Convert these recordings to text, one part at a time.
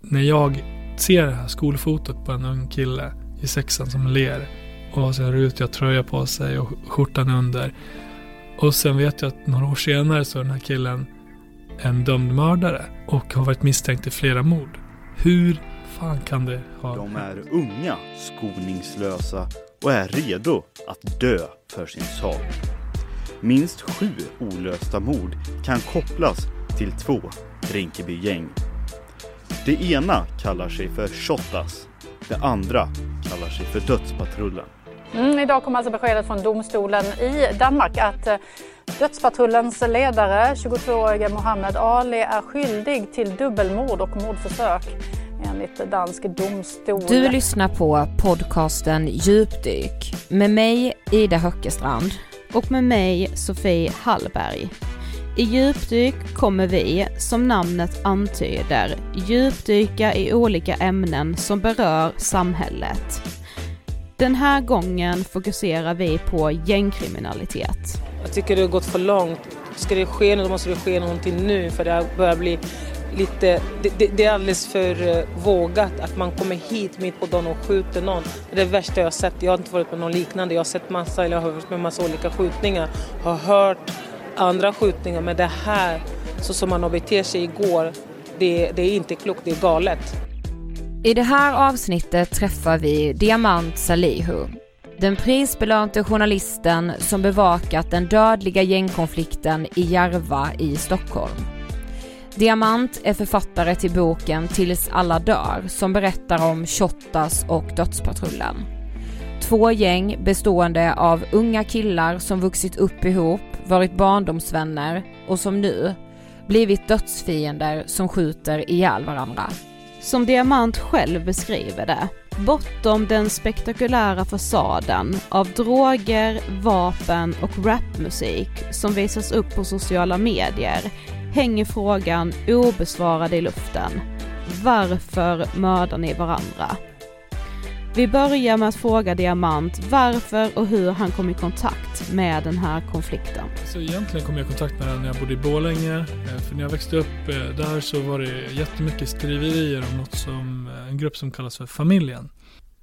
när jag ser det här skolfotot på en ung kille i sexan som ler och har sin rutiga tröja på sig och skjortan under. Och sen vet jag att några år senare så är den här killen en dömd mördare och har varit misstänkt i flera mord. Hur fan kan det ha... De är unga, skoningslösa och är redo att dö för sin sak. Minst sju olösta mord kan kopplas till två Rinkeby-gäng. Det ena kallar sig för Shottaz, det andra kallar sig för Dödspatrullen. Mm, idag kom alltså beskedet från domstolen i Danmark att eh, Dödspatrullens ledare, 22-årige Mohammed Ali, är skyldig till dubbelmord och mordförsök enligt dansk domstol. Du lyssnar på podcasten Djupdyk med mig Ida Höckestrand och med mig Sofie Hallberg. I djupdyk kommer vi, som namnet antyder, djupdyka i olika ämnen som berör samhället. Den här gången fokuserar vi på gängkriminalitet. Jag tycker det har gått för långt. Ska det ske något måste det ske någonting nu för det börjar bli lite, det, det, det, är alldeles för eh, vågat att man kommer hit mitt på dagen och skjuter någon. Det är det värsta jag har sett. Jag har inte varit med någon liknande. Jag har sett massa, eller jag har varit med massa olika skjutningar. Har hört andra skjutningar men det här, så som man har betett sig igår, det, det är inte klokt, det är galet. I det här avsnittet träffar vi Diamant Salihu. Den prisbelönte journalisten som bevakat den dödliga gängkonflikten i Järva i Stockholm. Diamant är författare till boken Tills alla dör som berättar om Shottaz och Dödspatrullen. Två gäng bestående av unga killar som vuxit upp ihop, varit barndomsvänner och som nu blivit dödsfiender som skjuter ihjäl varandra. Som Diamant själv beskriver det, bortom den spektakulära fasaden av droger, vapen och rapmusik som visas upp på sociala medier hänger frågan obesvarad i luften. Varför mördar ni varandra? Vi börjar med att fråga Diamant varför och hur han kom i kontakt med den här konflikten. Så egentligen kom jag i kontakt med den när jag bodde i Borlänge. Eh, för när jag växte upp eh, där så var det jättemycket skriverier om något som, eh, en grupp som kallas för familjen.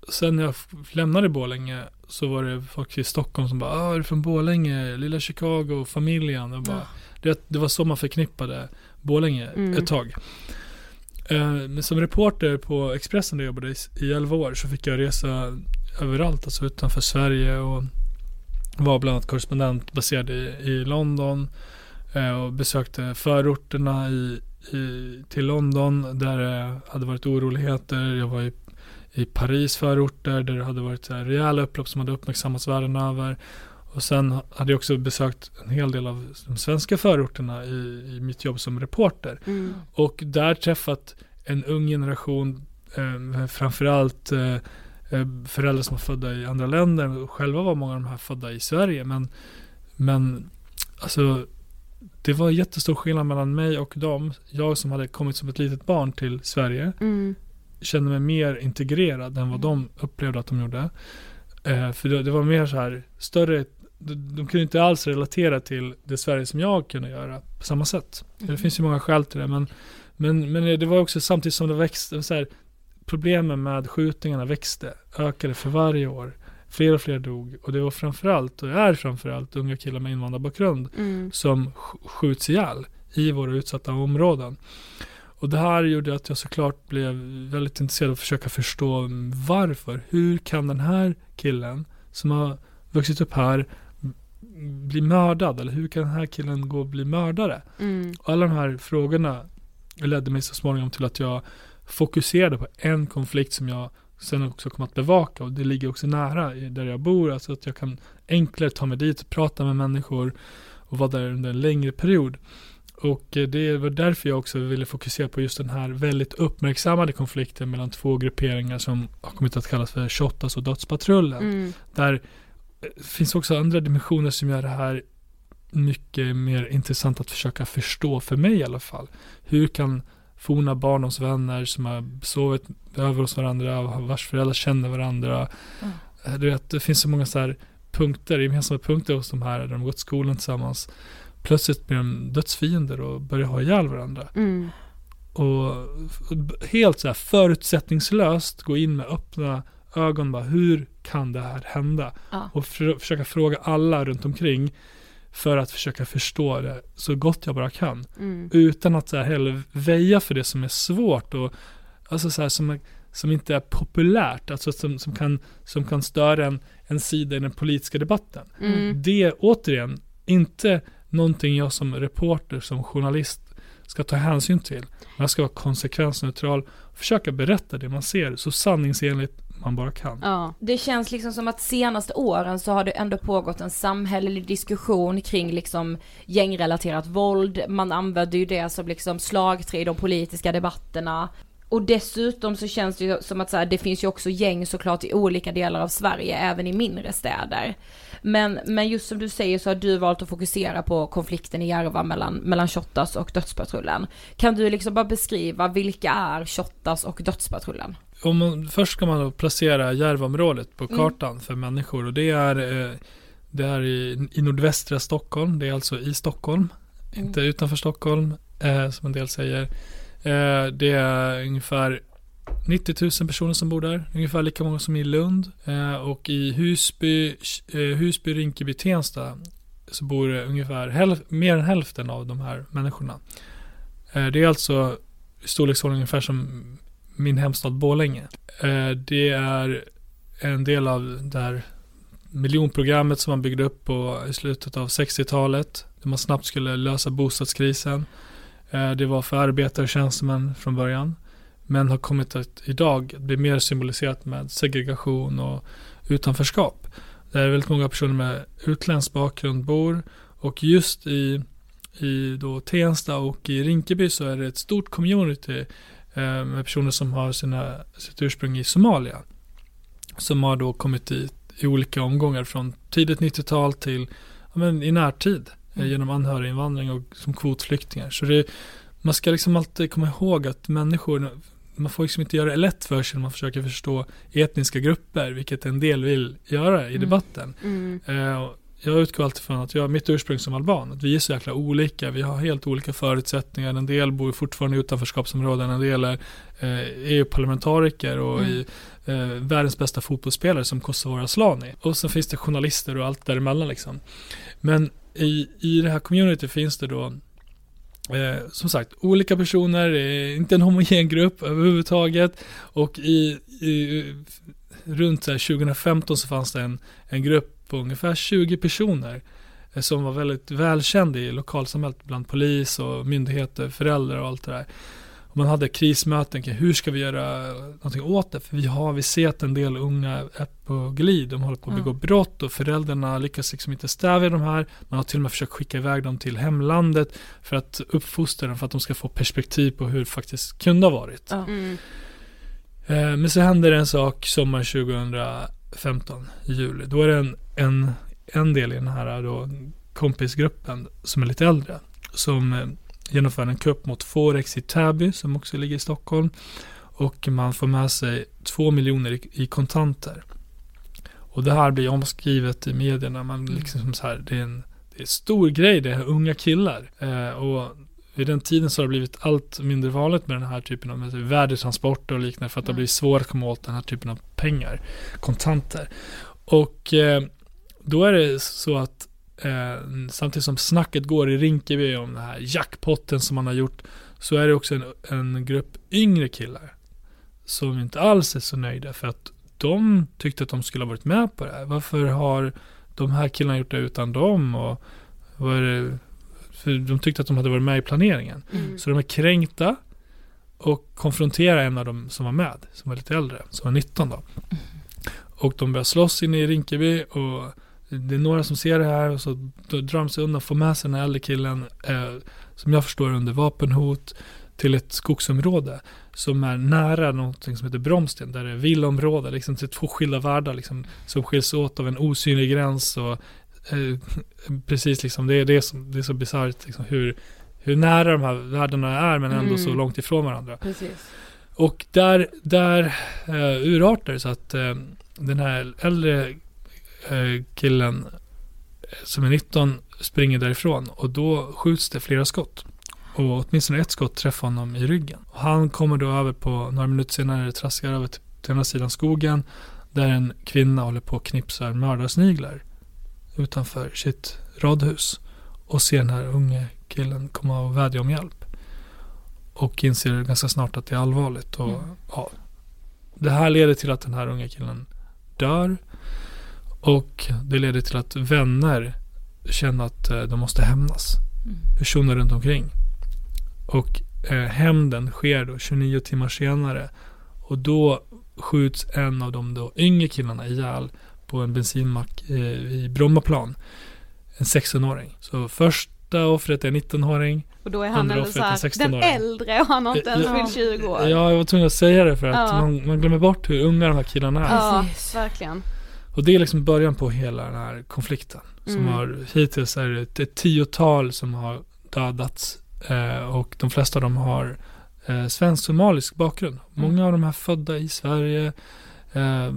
Sen när jag lämnade Borlänge så var det folk i Stockholm som bara ah, är du från Borlänge? Lilla Chicago, familjen. Och bara, ja. det, det var så man förknippade Borlänge mm. ett tag. Eh, som reporter på Expressen där jag jobbade i 11 år så fick jag resa överallt, alltså utanför Sverige och var bland annat korrespondent baserad i, i London eh, och besökte förorterna i, i, till London där det hade varit oroligheter. Jag var i, i Paris förorter där det hade varit rejäla upplopp som hade uppmärksammats världen över. Och sen hade jag också besökt en hel del av de svenska förorterna i, i mitt jobb som reporter. Mm. Och där träffat en ung generation, eh, framförallt eh, eh, föräldrar som var födda i andra länder. Själva var många av de här födda i Sverige. Men, men alltså, det var jättestor skillnad mellan mig och dem. Jag som hade kommit som ett litet barn till Sverige mm. kände mig mer integrerad än vad de upplevde att de gjorde. Eh, för det, det, var mer så här större de, de kunde inte alls relatera till det Sverige som jag kunde göra på samma sätt. Mm. Det finns ju många skäl till det men, men, men det var också samtidigt som det växte, så här, problemen med skjutningarna växte, ökade för varje år. Fler och fler dog och det var framförallt, och är framförallt, unga killar med invandrarbakgrund mm. som skjuts ihjäl i våra utsatta områden. Och det här gjorde att jag såklart blev väldigt intresserad av att försöka förstå varför. Hur kan den här killen som har vuxit upp här bli mördad? Eller hur kan den här killen gå och bli mördare? Mm. Och alla de här frågorna ledde mig så småningom till att jag fokuserade på en konflikt som jag sen också kom att bevaka och det ligger också nära där jag bor, alltså att jag kan enklare ta mig dit prata med människor och vara där under en längre period. Och eh, det var därför jag också ville fokusera på just den här väldigt uppmärksammade konflikten mellan två grupperingar som har kommit att kallas för Shottaz och Dödspatrullen. Mm. Där det finns också andra dimensioner som gör det här mycket mer intressant att försöka förstå, för mig i alla fall. Hur kan forna barndomsvänner som har sovit över hos varandra, vars föräldrar känner varandra. Mm. Du vet, det finns så många så här punkter, gemensamma punkter hos de här, där de gått skolan tillsammans. Plötsligt blir de dödsfiender och börjar ha ihjäl varandra. Mm. och helt så här förutsättningslöst gå in med öppna ögon bara hur kan det här hända? Ja. Och för, försöka fråga alla runt omkring för att försöka förstå det så gott jag bara kan. Mm. Utan att så här heller väja för det som är svårt och alltså så här, som, som inte är populärt, alltså som, som, kan, som kan störa en, en sida i den politiska debatten. Mm. Det är återigen inte någonting jag som reporter, som journalist ska ta hänsyn till. Man ska vara konsekvensneutral och försöka berätta det man ser så sanningsenligt man bara kan. Ja. Det känns liksom som att senaste åren så har det ändå pågått en samhällelig diskussion kring liksom gängrelaterat våld. Man använder ju det som liksom slagträ i de politiska debatterna. Och dessutom så känns det ju som att så här, det finns ju också gäng såklart i olika delar av Sverige, även i mindre städer. Men, men just som du säger så har du valt att fokusera på konflikten i Järva mellan, mellan Shottaz och Dödspatrullen. Kan du liksom bara beskriva vilka är Shottaz och Dödspatrullen? Om man, först ska man placera Järvaområdet på Mm. kartan för människor och det är, eh, det är i, i nordvästra Stockholm, det är alltså i Stockholm, Mm. inte utanför Stockholm eh, som en del säger. Eh, det är ungefär 90 000 personer som bor där, ungefär lika många som i Lund. Eh, och i Husby, eh, Husby, Rinkeby, Tensta så bor ungefär hälf- mer än hälften av de här människorna. Eh, det är alltså i storleksordning ungefär som min hemstad Borlänge. Eh, det är en del av det här miljonprogrammet som man byggde upp på i slutet av 60-talet. Där man snabbt skulle lösa bostadskrisen. Eh, det var för arbetare och tjänstemän från början. Men har kommit att idag bli mer symboliserat med segregation och utanförskap. Där väldigt många personer med utländsk bakgrund bor. Och just i, i då Tensta och i Rinkeby så är det ett stort community med personer som har sina, sitt ursprung i Somalia. Som har då kommit dit i olika omgångar från tidigt 90-tal till ja, men i närtid. eh, Mm. Genom anhöriginvandring och som kvotflyktingar. Så det, man ska liksom alltid komma ihåg att människor, man får liksom inte göra det lätt för sig när man försöker förstå etniska grupper, vilket en del vill göra i Mm. debatten. Mm. Eh, och jag utgår alltid från att jag har mitt ursprung som alban, att vi är så jäkla olika, vi har helt olika förutsättningar. En del bor fortfarande i utanförskapsområden, en del är eh, EU-parlamentariker och Mm. i, eh, världens bästa fotbollsspelare som Kosovare Asllani. Och så finns det journalister och allt däremellan liksom. Men i, i det här community finns det då Eh, som sagt, olika personer, eh, inte en homogen grupp överhuvudtaget. Och i, i runt så här 2015 så fanns det en, en grupp på ungefär 20 personer eh, som var väldigt välkänd i lokalsamhället bland polis och myndigheter, föräldrar och allt det där. Och man hade krismöten kring hur ska vi göra någonting åt det? För vi, har, vi ser att en del unga är på glid, de håller på att mm. begå mm. brott och föräldrarna lyckas liksom inte stävja de här. Man har till och med försökt skicka iväg dem till hemlandet för att uppfostra dem för att de ska få perspektiv på hur det faktiskt kunde ha varit. Mm. Eh, men så händer det en sak sommaren 2011 15 juli. Då är det en, en, en del i den här då, kompisgruppen som är lite äldre som eh, genomför en kupp mot Forex i Täby som också ligger i Stockholm och man får med sig 2 miljoner i, i kontanter. Och det här blir omskrivet i medierna. Man liksom så här, det, är en, det är en stor grej, det är unga killar. Eh, och vid den tiden så har det blivit allt mindre vanligt med den här typen av med värdetransporter och liknande för att det har blivit svårt att komma åt den här typen av pengar, kontanter. Och eh, då är det så att eh, samtidigt som snacket går i Rinkeby om den här jackpotten som man har gjort så är det också en, en grupp yngre killar som inte alls är så nöjda för att de tyckte att de skulle ha varit med på det här. Varför har de här killarna gjort det utan dem? Och vad är det, för de tyckte att de hade varit med i planeringen. Mm. Så de är kränkta och konfronterar en av dem som var med, som var lite äldre, som var 19 då. Och de börjar slåss inne i Rinkeby och det är några som ser det här och så drar de sig undan, får med sig den här äldre killen, eh, som jag förstår under vapenhot, till ett skogsområde som är nära någonting som heter Bromsten, där det är villaområde, liksom till två skilda världar liksom, som skiljs åt av en osynlig gräns och eh, precis liksom, det är, det är, som, det är så bisarrt liksom, hur, hur nära de här världarna är men ändå Mm. så långt ifrån varandra. Precis. Och där, där eh, urartar så att eh, den här äldre eh, killen eh, som är 19 springer därifrån och då skjuts det flera skott. Och åtminstone ett skott träffar honom i ryggen. Och han kommer då över på, några minuter senare traskar över till, till andra sidan skogen. Där en kvinna håller på och knipsar mördarsniglar utanför sitt radhus. Och ser den här unge killen komma och vädja om hjälp. Och inser ganska snart att det är allvarligt. Och, Mm. ja, det här leder till att den här unga killen dör. Och det leder till att vänner känner att eh, de måste hämnas. Personer runt omkring. Och eh, hämnden sker då 29 timmar senare. Och då skjuts en av de då yngre killarna ihjäl på en bensinmack eh, i Brommaplan. En 16-åring. Så första offret är en 19-åring. Och då är han ändå så är här, 16 den äldre och han har inte ens Ja. fyllt 20 år. Ja, jag var tvungen att säga det för att Ja. man, man glömmer bort hur unga de här killarna är. Ja, Precis. verkligen. Och det är liksom början på hela den här konflikten. Som Mm. har, hittills är det ett, ett tiotal som har dödats. Eh, och de flesta av dem har eh, svensk-somalisk bakgrund. Många av de här födda i Sverige. Eh,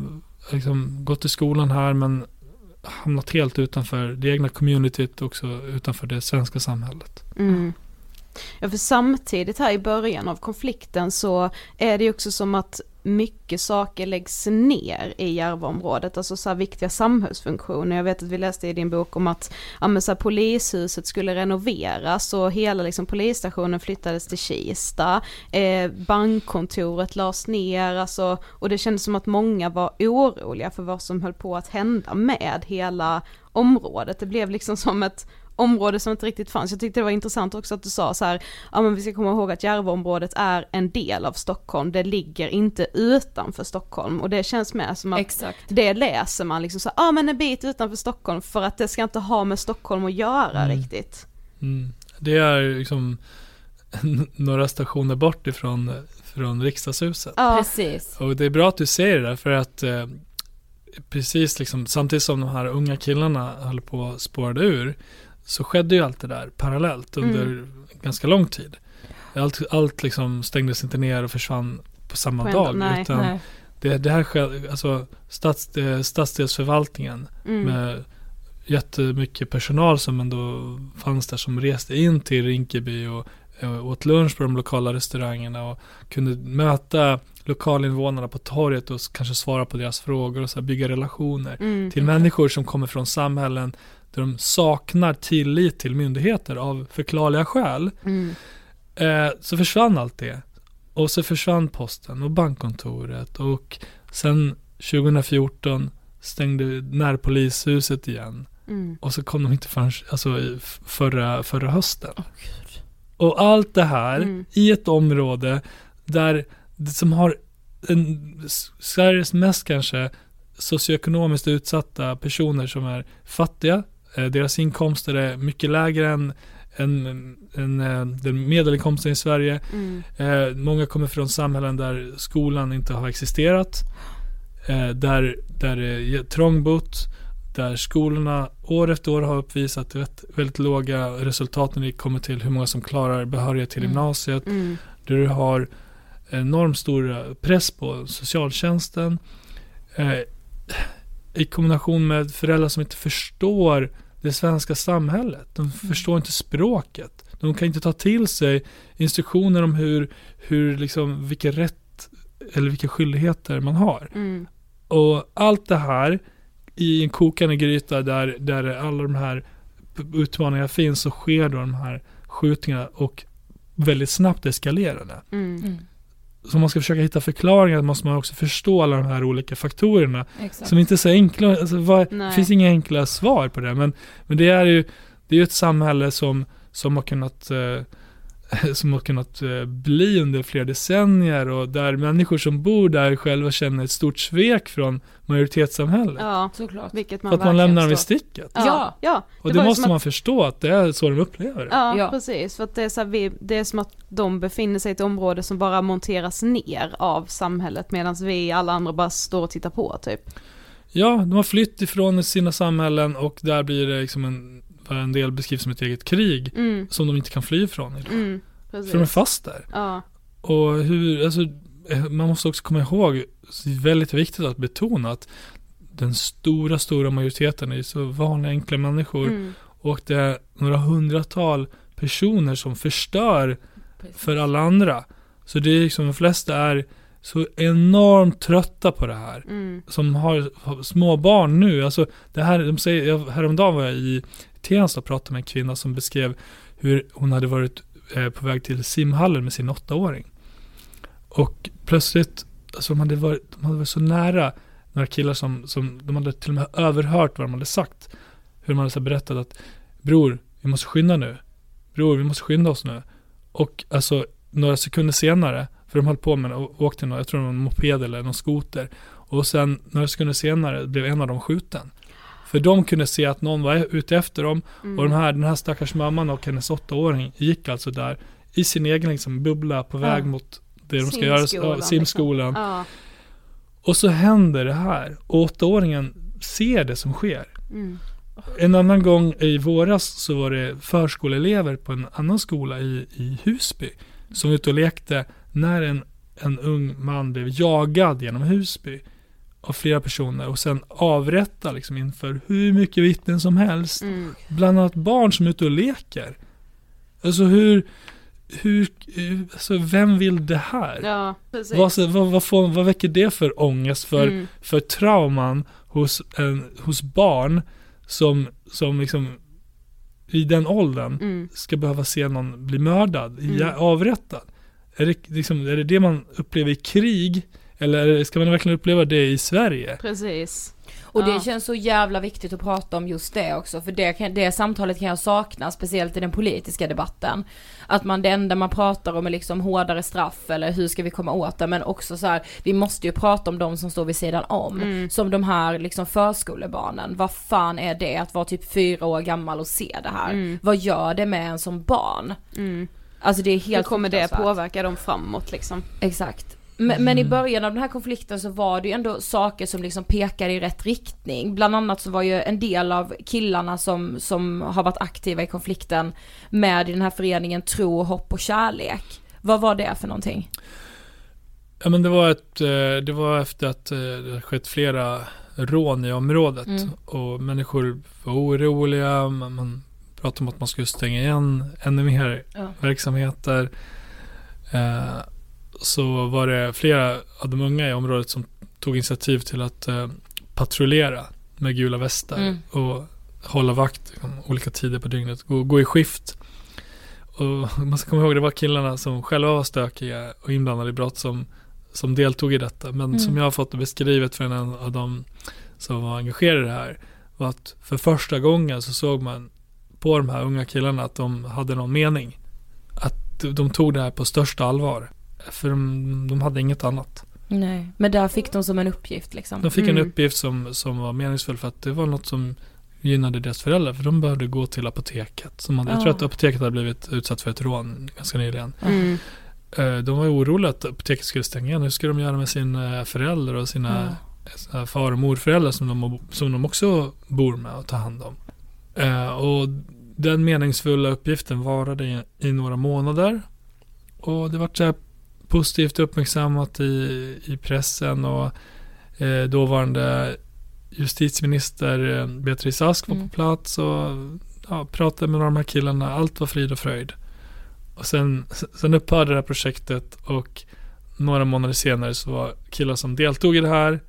liksom gått i skolan här men hamnat helt utanför det egna communityt också utanför det svenska samhället. Mm. Ja för samtidigt här i början av konflikten så är det ju också som att mycket saker läggs ner i Järvaområdet, alltså så här viktiga samhällsfunktioner. Jag vet att vi läste i din bok om att ja, men så här, polishuset skulle renoveras och hela liksom, polisstationen flyttades till Kista. Eh, bankkontoret lades ner, alltså, och det kändes som att många var oroliga för vad som höll på att hända med hela området. Det blev liksom som ett område som inte riktigt fanns. Jag tyckte det var intressant också att du sa så här, ja men vi ska komma ihåg att Järvaområdet är en del av Stockholm, det ligger inte utanför Stockholm och det känns med som att Exakt. det läser man liksom så, ja men en bit utanför Stockholm för att det ska inte ha med Stockholm att göra Mm. riktigt. Mm. Det är liksom några stationer bort ifrån från riksdagshuset. Ja, Precis. Och det är bra att du säger det där för att eh, precis liksom samtidigt som de här unga killarna höll på att spårade ur så skedde ju allt det där parallellt under Mm. ganska lång tid. Allt, allt liksom stängdes inte ner och försvann på samma På dag. nej, utan Nej. Det, det här skedde, alltså stads, eh, stadsdelsförvaltningen mm. med jättemycket personal som ändå fanns där som reste in till Rinkeby och eh, åt lunch på de lokala restaurangerna och kunde möta lokalinvånarna på torget och kanske svara på deras frågor och så bygga relationer Mm. till människor som kommer från samhällen där de saknar tillit till myndigheter av förklarliga skäl. Mm. Eh, så försvann allt det. Och så försvann posten och bankkontoret och sen 2014 stängde närpolishuset igen. Mm. Och så kom de inte förrän alltså, förra, förra hösten. och allt det här Mm. i ett område där som har en, Sveriges mest kanske socioekonomiskt utsatta personer som är fattiga. Eh, deras inkomster är mycket lägre än, än, än eh, den medelinkomsten i Sverige. Mm. Eh, många kommer från samhällen där skolan inte har existerat. Eh, där, där det är trångbott. Där skolorna år efter år har uppvisat rätt, väldigt låga resultat när det kommer till hur många som klarar behörighet till Mm. gymnasiet. Mm. Där du har enormt stor press på socialtjänsten. Eh, I kombination med föräldrar som inte förstår det svenska samhället. De förstår inte språket. De kan inte ta till sig instruktioner om hur, hur liksom, vilka rätt eller vilka skyldigheter man har. Mm. Och allt det här i en kokande gryta där, där alla de här utmaningarna finns så sker då de här skjutningarna och väldigt snabbt eskalerande. Mm. Så om man ska försöka hitta förklaringar måste man också förstå alla de här olika faktorerna Exakt. som inte är så enkla. Alltså, vad, det finns inga enkla svar på det. Men, men det är ju det är ett samhälle som, som har kunnat eh, som har kunnat eh, bli under flera decennier och där människor som bor där själva känner ett stort svek från majoritetssamhället. Ja, Såklart. vilket man att man lämnar dem i sticket. Ja, Ja. Och det det, måste man att- förstå att det är så de upplever det. Ja, Ja. precis. För att det är, så här, vi, det är som att de befinner sig i ett område som bara monteras ner av samhället medan vi alla andra bara står och tittar på typ. Ja, de har flytt ifrån sina samhällen och där blir det liksom en, vad en del beskrivs som ett eget krig Mm, som de inte kan fly ifrån. idag. mm, precis. För de är fast där. Ja, Och hur, alltså, eh, man måste också komma ihåg, det är väldigt viktigt att betona att den stora, stora majoriteten är så vanliga enkla människor mm, och det är några hundratal personer som förstör för alla andra. Så det är liksom, de flesta är så enormt trötta på det här. Mm. Som har, små barn nu. Alltså det här, de säger, häromdagen var jag i Tensta och pratade med en kvinna som beskrev hur hon hade varit eh, på väg till simhallen med sin åttaåring. Och plötsligt, alltså de hade varit, de hade varit så nära några killar som, som de hade till och med överhört vad de hade sagt. Hur de hade så berättat att Bror, vi måste skynda nu. Bror, vi måste skynda oss nu. Och alltså några sekunder senare, för de höll på med och åkte någon, jag tror det var en moped eller någon skoter. Och sen några sekunder senare blev en av dem skjuten. För de kunde se att någon var ute efter dem Mm. och de här, den här stackars mamman och hennes åttaåring gick alltså där i sin egen liksom, bubbla på väg mot det de ska göra, Simskolan, ja, simskolan. Liksom. Och så händer det här. Och åttaåringen ser det som sker. Mm. En annan gång i våras så var det förskoleelever på en annan skola i, i Husby som var ute och lekte när en, en ung man blev jagad genom Husby av flera personer och sen avrättad liksom inför hur mycket vittnen som helst. Mm. Bland annat barn som är ute och leker. Alltså hur, hur, alltså vem vill det här? Ja. Vad, vad, vad, får, vad väcker det för ångest, för, Mm. för trauman hos, en, hos barn som, som liksom i den åldern Mm. ska behöva se någon bli mördad, mm. avrättad? Är det, liksom, är det det man upplever i krig? Eller ska man verkligen uppleva det i Sverige? Precis. Och det Ja. känns så jävla viktigt att prata om just det också, för det, kan, det samtalet kan jag sakna, speciellt i den politiska debatten. Att man, det enda man pratar om är liksom hårdare straff eller hur ska vi komma åt det, men också så här, vi måste ju prata om de som står vid sidan om. Mm. Som de här liksom förskolebarnen, vad fan är det att vara typ fyra år gammal och se det här? Mm. Vad gör det med en som barn? Mm. Alltså det är Hur helt kommer det påverka dem framåt liksom? Exakt. Men, men i början av den här konflikten så var det ju ändå saker som liksom pekade i rätt riktning. Bland annat så var ju en del av killarna som, som har varit aktiva i konflikten med i den här föreningen Tro, Hopp och Kärlek. Vad var det för någonting? Ja men det var ett, eh, det var efter att eh, det skett flera rån i området Mm. och människor var oroliga, man, man pratade om att man skulle stänga igen ännu mer Ja. verksamheter. Eh, så var det flera av de unga i området som tog initiativ till att eh, patrullera med gula västar Mm. och hålla vakt olika tider på dygnet, gå, gå i skift. Och man ska komma ihåg, det var killarna som själva var stökiga och inblandade i brott som, som deltog i detta. Men Mm. som jag har fått beskrivet från en av dem som var engagerade i det här var att för första gången så såg man på de här unga killarna att de hade någon mening. Att de tog det här på största allvar. För de, de hade inget annat. Nej. Men där fick de som en uppgift liksom. De fick Mm. en uppgift som, som var meningsfull för att det var något som gynnade deras föräldrar. För de behövde gå till apoteket. Som hade, Jag tror Ja. att apoteket hade blivit utsatt för ett rån ganska nyligen. Mm. Eh, De var ju oroliga att apoteket skulle stänga igen. Hur ska de göra med sin eh, förälder och sina sina far och morföräldrar som de, som de också bor med och tar hand om. Eh, och den meningsfulla uppgiften varade i, i några månader. Och det var så här positivt uppmärksammat i, i pressen och eh, dåvarande justitieminister eh, Beatrice Ask var Mm. på plats och ja, pratade med de här killarna. Allt var frid och fröjd. Och sen, sen upphörde det här projektet och några månader senare så var killar som deltog i det här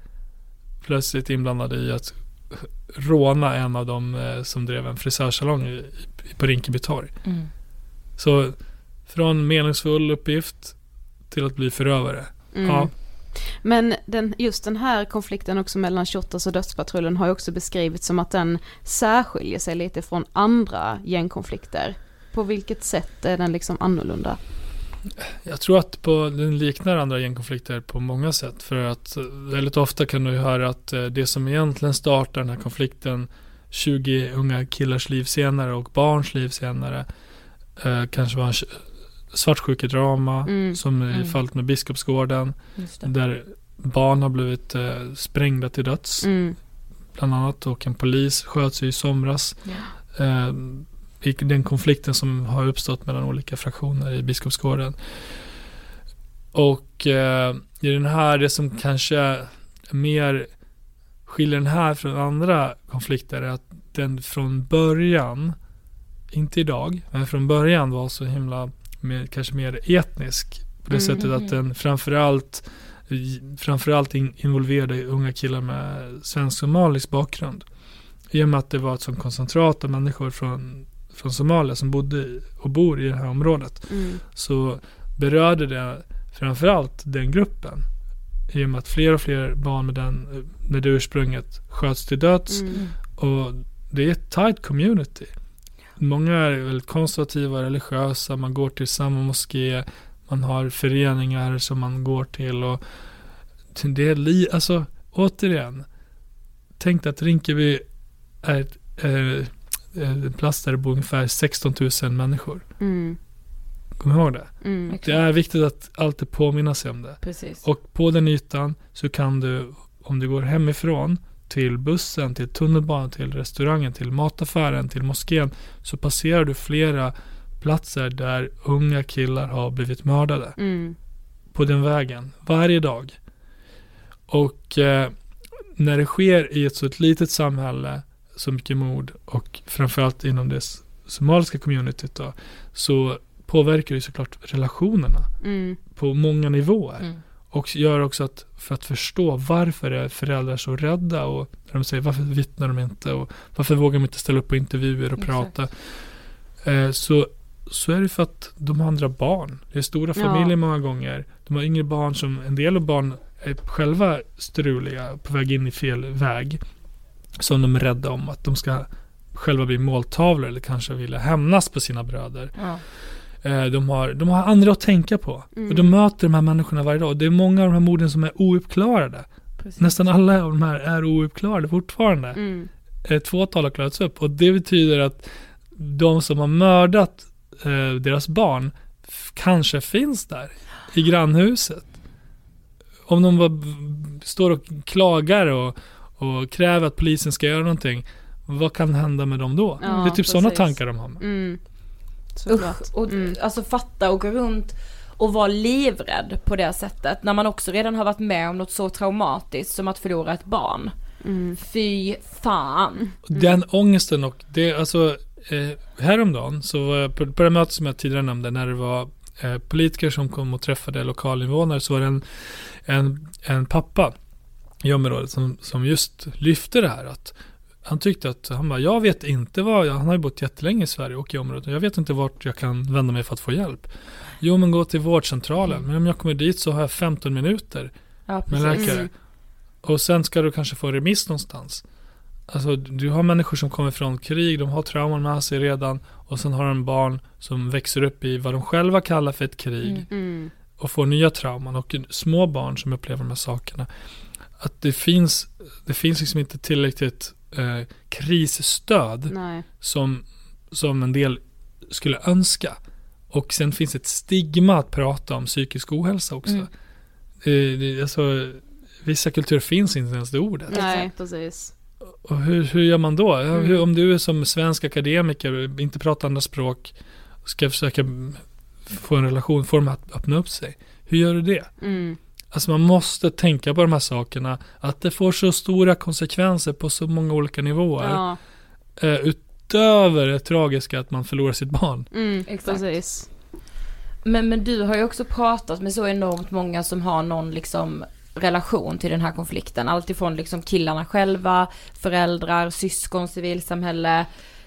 plötsligt inblandade i att råna en av dem eh, som drev en frisörsalong på Rinkeby torg. Mm. Så från meningsfull uppgift till att bli förövare. Mm. Ja. Men den, just den här konflikten också mellan Shottaz och Dödspatrullen har ju också beskrivits som att den särskiljer sig lite från andra gängkonflikter. På vilket sätt är den liksom annorlunda? Jag tror att på, den liknar andra gängkonflikter på många sätt. För att eh, väldigt ofta kan du höra att eh, det som egentligen startar den här konflikten 20 unga killars liv senare och barns liv senare eh, kanske var en svartsjukedrama Mm. som i Mm. fallet med Biskopsgården där barn har blivit eh, sprängda till döds Mm. bland annat och en polis sköts i somras Ja. eh, i den konflikten som har uppstått mellan olika fraktioner i Biskopsgården. Och eh, i den här, det som kanske är mer skiljer den här från andra konflikter är att den från början inte idag, men från början var så himla mer, kanske mer etnisk. På det Mm, sättet att den framförallt framförallt in, involverade unga killar med svensk-somalisk bakgrund. I och med att det var ett sånt koncentrat av människor från, från Somalia som bodde och bor i det här området Mm. så berörde det framförallt den gruppen. I och med att fler och fler barn med, den, med det ursprunget sköts till döds Mm. och det är ett tight community. Många är väldigt konservativa och religiösa, man går till samma moské, man har föreningar som man går till och det är li, alltså återigen, tänk att Rinkeby är ett, eh, en plats där det bor ungefär 16 000 människor. Mm. Kom ihåg det. Mm. Det är viktigt att alltid påminna sig om det. Precis. Och på den ytan så kan du, om du går hemifrån till bussen, till tunnelbanan, till restaurangen, till mataffären, till moskén så passerar du flera platser där unga killar har blivit mördade Mm. på den vägen varje dag. Och eh, när det sker i ett så ett litet samhälle, så mycket mord och framförallt inom det somaliska communityt då, så påverkar det såklart relationerna Mm. på många nivåer. Mm. Och gör också att för att förstå varför är föräldrar så rädda och när de säger varför vittnar de inte och varför vågar de inte ställa upp på intervjuer och Exakt. prata. Eh, så, så är det för att de har andra barn. Det är stora Ja. familjer många gånger. De har yngre barn som, en del av barn är själva struliga, på väg in i fel väg. Som de är rädda om att de ska själva bli måltavlor eller kanske vilja hämnas på sina bröder. Ja. Eh, De har, de har andra att tänka på. Mm. Och de möter de här människorna varje dag. Det är många av de här morden som är ouppklarade. Precis. Nästan alla av de här är ouppklarade fortfarande. Mm. Ett fåtal har klarats upp. Och det betyder att de som har mördat eh, deras barn kanske finns där. I grannhuset. Om de var, står och klagar och, och kräver att polisen ska göra någonting. Vad kan hända med dem då? Ja, det är typ sådana tankar de har. Mm. Såklart. Usch, och Mm. alltså fatta och gå runt och vara livrädd på det sättet när man också redan har varit med om något så traumatiskt som att förlora ett barn. Mm. Fy fan. Den ångesten och det, alltså eh, häromdagen så var jag på, på det mötet som jag tidigare nämnde när det var eh, politiker som kom och träffade lokalinvånare så var det en, en, en pappa i området som, som just lyfte det här att han tyckte att, han bara, jag vet inte vad, han har ju bott jättelänge i Sverige och i området och jag vet inte vart jag kan vända mig för att få hjälp. Jo men gå till vårdcentralen, men om jag kommer dit så har jag 15 minuter Ja med läkare. Mm. Och sen ska du kanske få remiss någonstans. Alltså du har människor som kommer från krig, de har trauman med sig redan och sen har de barn som växer upp i vad de själva kallar för ett krig Mm. Mm. och får nya trauman och små barn som upplever de här sakerna. Att det finns, det finns liksom inte tillräckligt eh, krisstöd Nej. som, som en del skulle önska. Och sen finns ett stigma att prata om psykisk ohälsa också. Mm. Eh, alltså, vissa kulturer finns inte ens det ordet. Nej, precis. Och hur, hur gör man då? Mm. Hur, om du är som svensk akademiker, inte pratar andra språk, ska försöka få en relation, få dem att öppna upp sig. Hur gör du det? Mm. Alltså man måste tänka på de här sakerna, att det får så stora konsekvenser på så många olika nivåer. Ja. Eh, utöver det tragiska att man förlorar sitt barn. Mm. Exakt. Precis. Men, men du har ju också pratat med så enormt många som har någon liksom relation till den här konflikten. Alltifrån liksom killarna själva, föräldrar, syskon, civilsamhälle,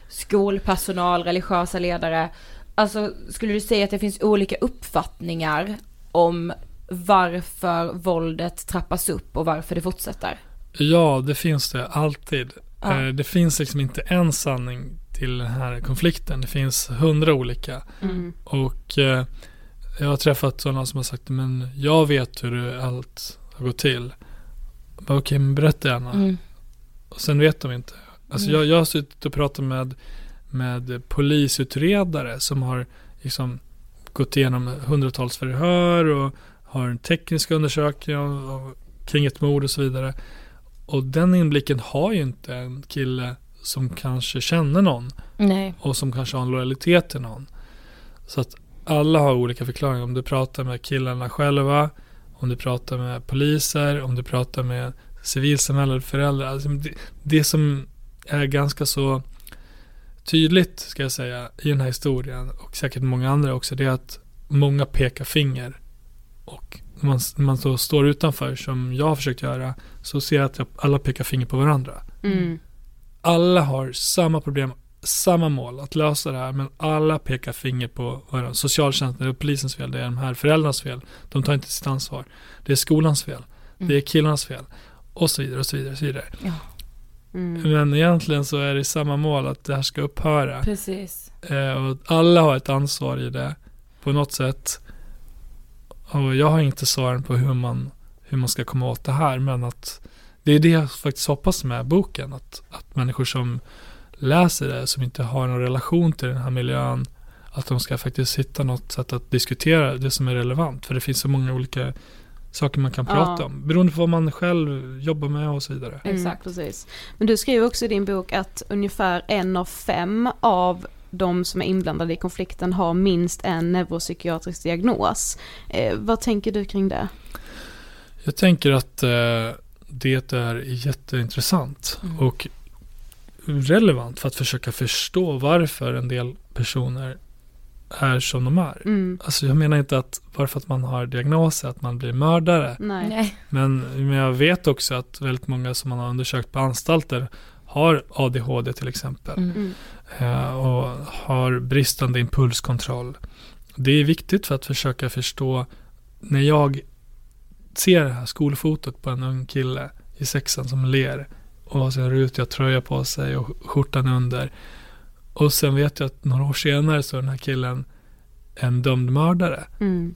skolpersonal, religiösa ledare. Alltså skulle du säga att det finns olika uppfattningar om varför våldet trappas upp och varför det fortsätter? Ja, det finns det alltid. Ja. Eh, det finns liksom inte en sanning till den här konflikten. Det finns hundra olika. Mm. Och eh, jag har träffat sådana som har sagt men jag vet hur allt har gått till. Okej, men berätta gärna. Mm. Och sen vet de inte. Alltså Mm. jag, jag har suttit och pratat med, med polisutredare som har liksom gått igenom hundratals förhör och har en teknisk undersökning kring ett mord och så vidare. Och den inblicken har ju inte en kille som kanske känner någon Nej. och som kanske har en lojalitet till någon. Så att alla har olika förklaringar. Om du pratar med killarna själva, om du pratar med poliser, om du pratar med civilsamhället, föräldrar. Alltså det, det som är ganska så tydligt, ska jag säga, i den här historien och säkert många andra också, det är att många pekar finger. Och man, man så står utanför, som jag har försökt göra, så ser jag att alla pekar finger på varandra. Mm. Alla har samma problem, samma mål, att lösa det här, men alla pekar finger på varandra. Socialtjänsten, det är polisens fel, det är de här föräldrarnas fel. De tar inte sitt ansvar. Det är skolans fel. Mm. Det är killarnas fel. Och så vidare, och så vidare, och så vidare. Mm. Men egentligen så är det samma mål, att det här ska upphöra. Precis. Eh, och alla har ett ansvar i det på något sätt. Och jag har inte svaren på hur man, hur man ska komma åt det här. Men att det är det jag faktiskt hoppas med boken. Att, att människor som läser det, som inte har någon relation till den här miljön, att de ska faktiskt hitta något sätt att diskutera det som är relevant. För det finns så många olika saker man kan Ja. prata om. Beroende på vad man själv jobbar med och så vidare. Mm, Exakt. precis. Men du skriver också i din bok att ungefär en av fem av de som är inblandade i konflikten har minst en neuropsykiatrisk diagnos. Eh, vad tänker du kring det? Jag tänker att eh, det är jätteintressant Mm. och relevant för att försöka förstå varför en del personer är som de är. Mm. Alltså jag menar inte att bara för att man har diagnoser att man blir mördare. Nej. Men, men jag vet också att väldigt många som man har undersökt på anstalter har ADHD till exempel. Mm. Mm. eh, och har bristande impulskontroll. Det är viktigt för att försöka förstå när jag ser det här skolfotot på en ung kille i sexan som ler och har sin rutiga tröja på sig och skjortan under. Och sen vet jag att några år senare så är den här killen en dömd mördare Mm.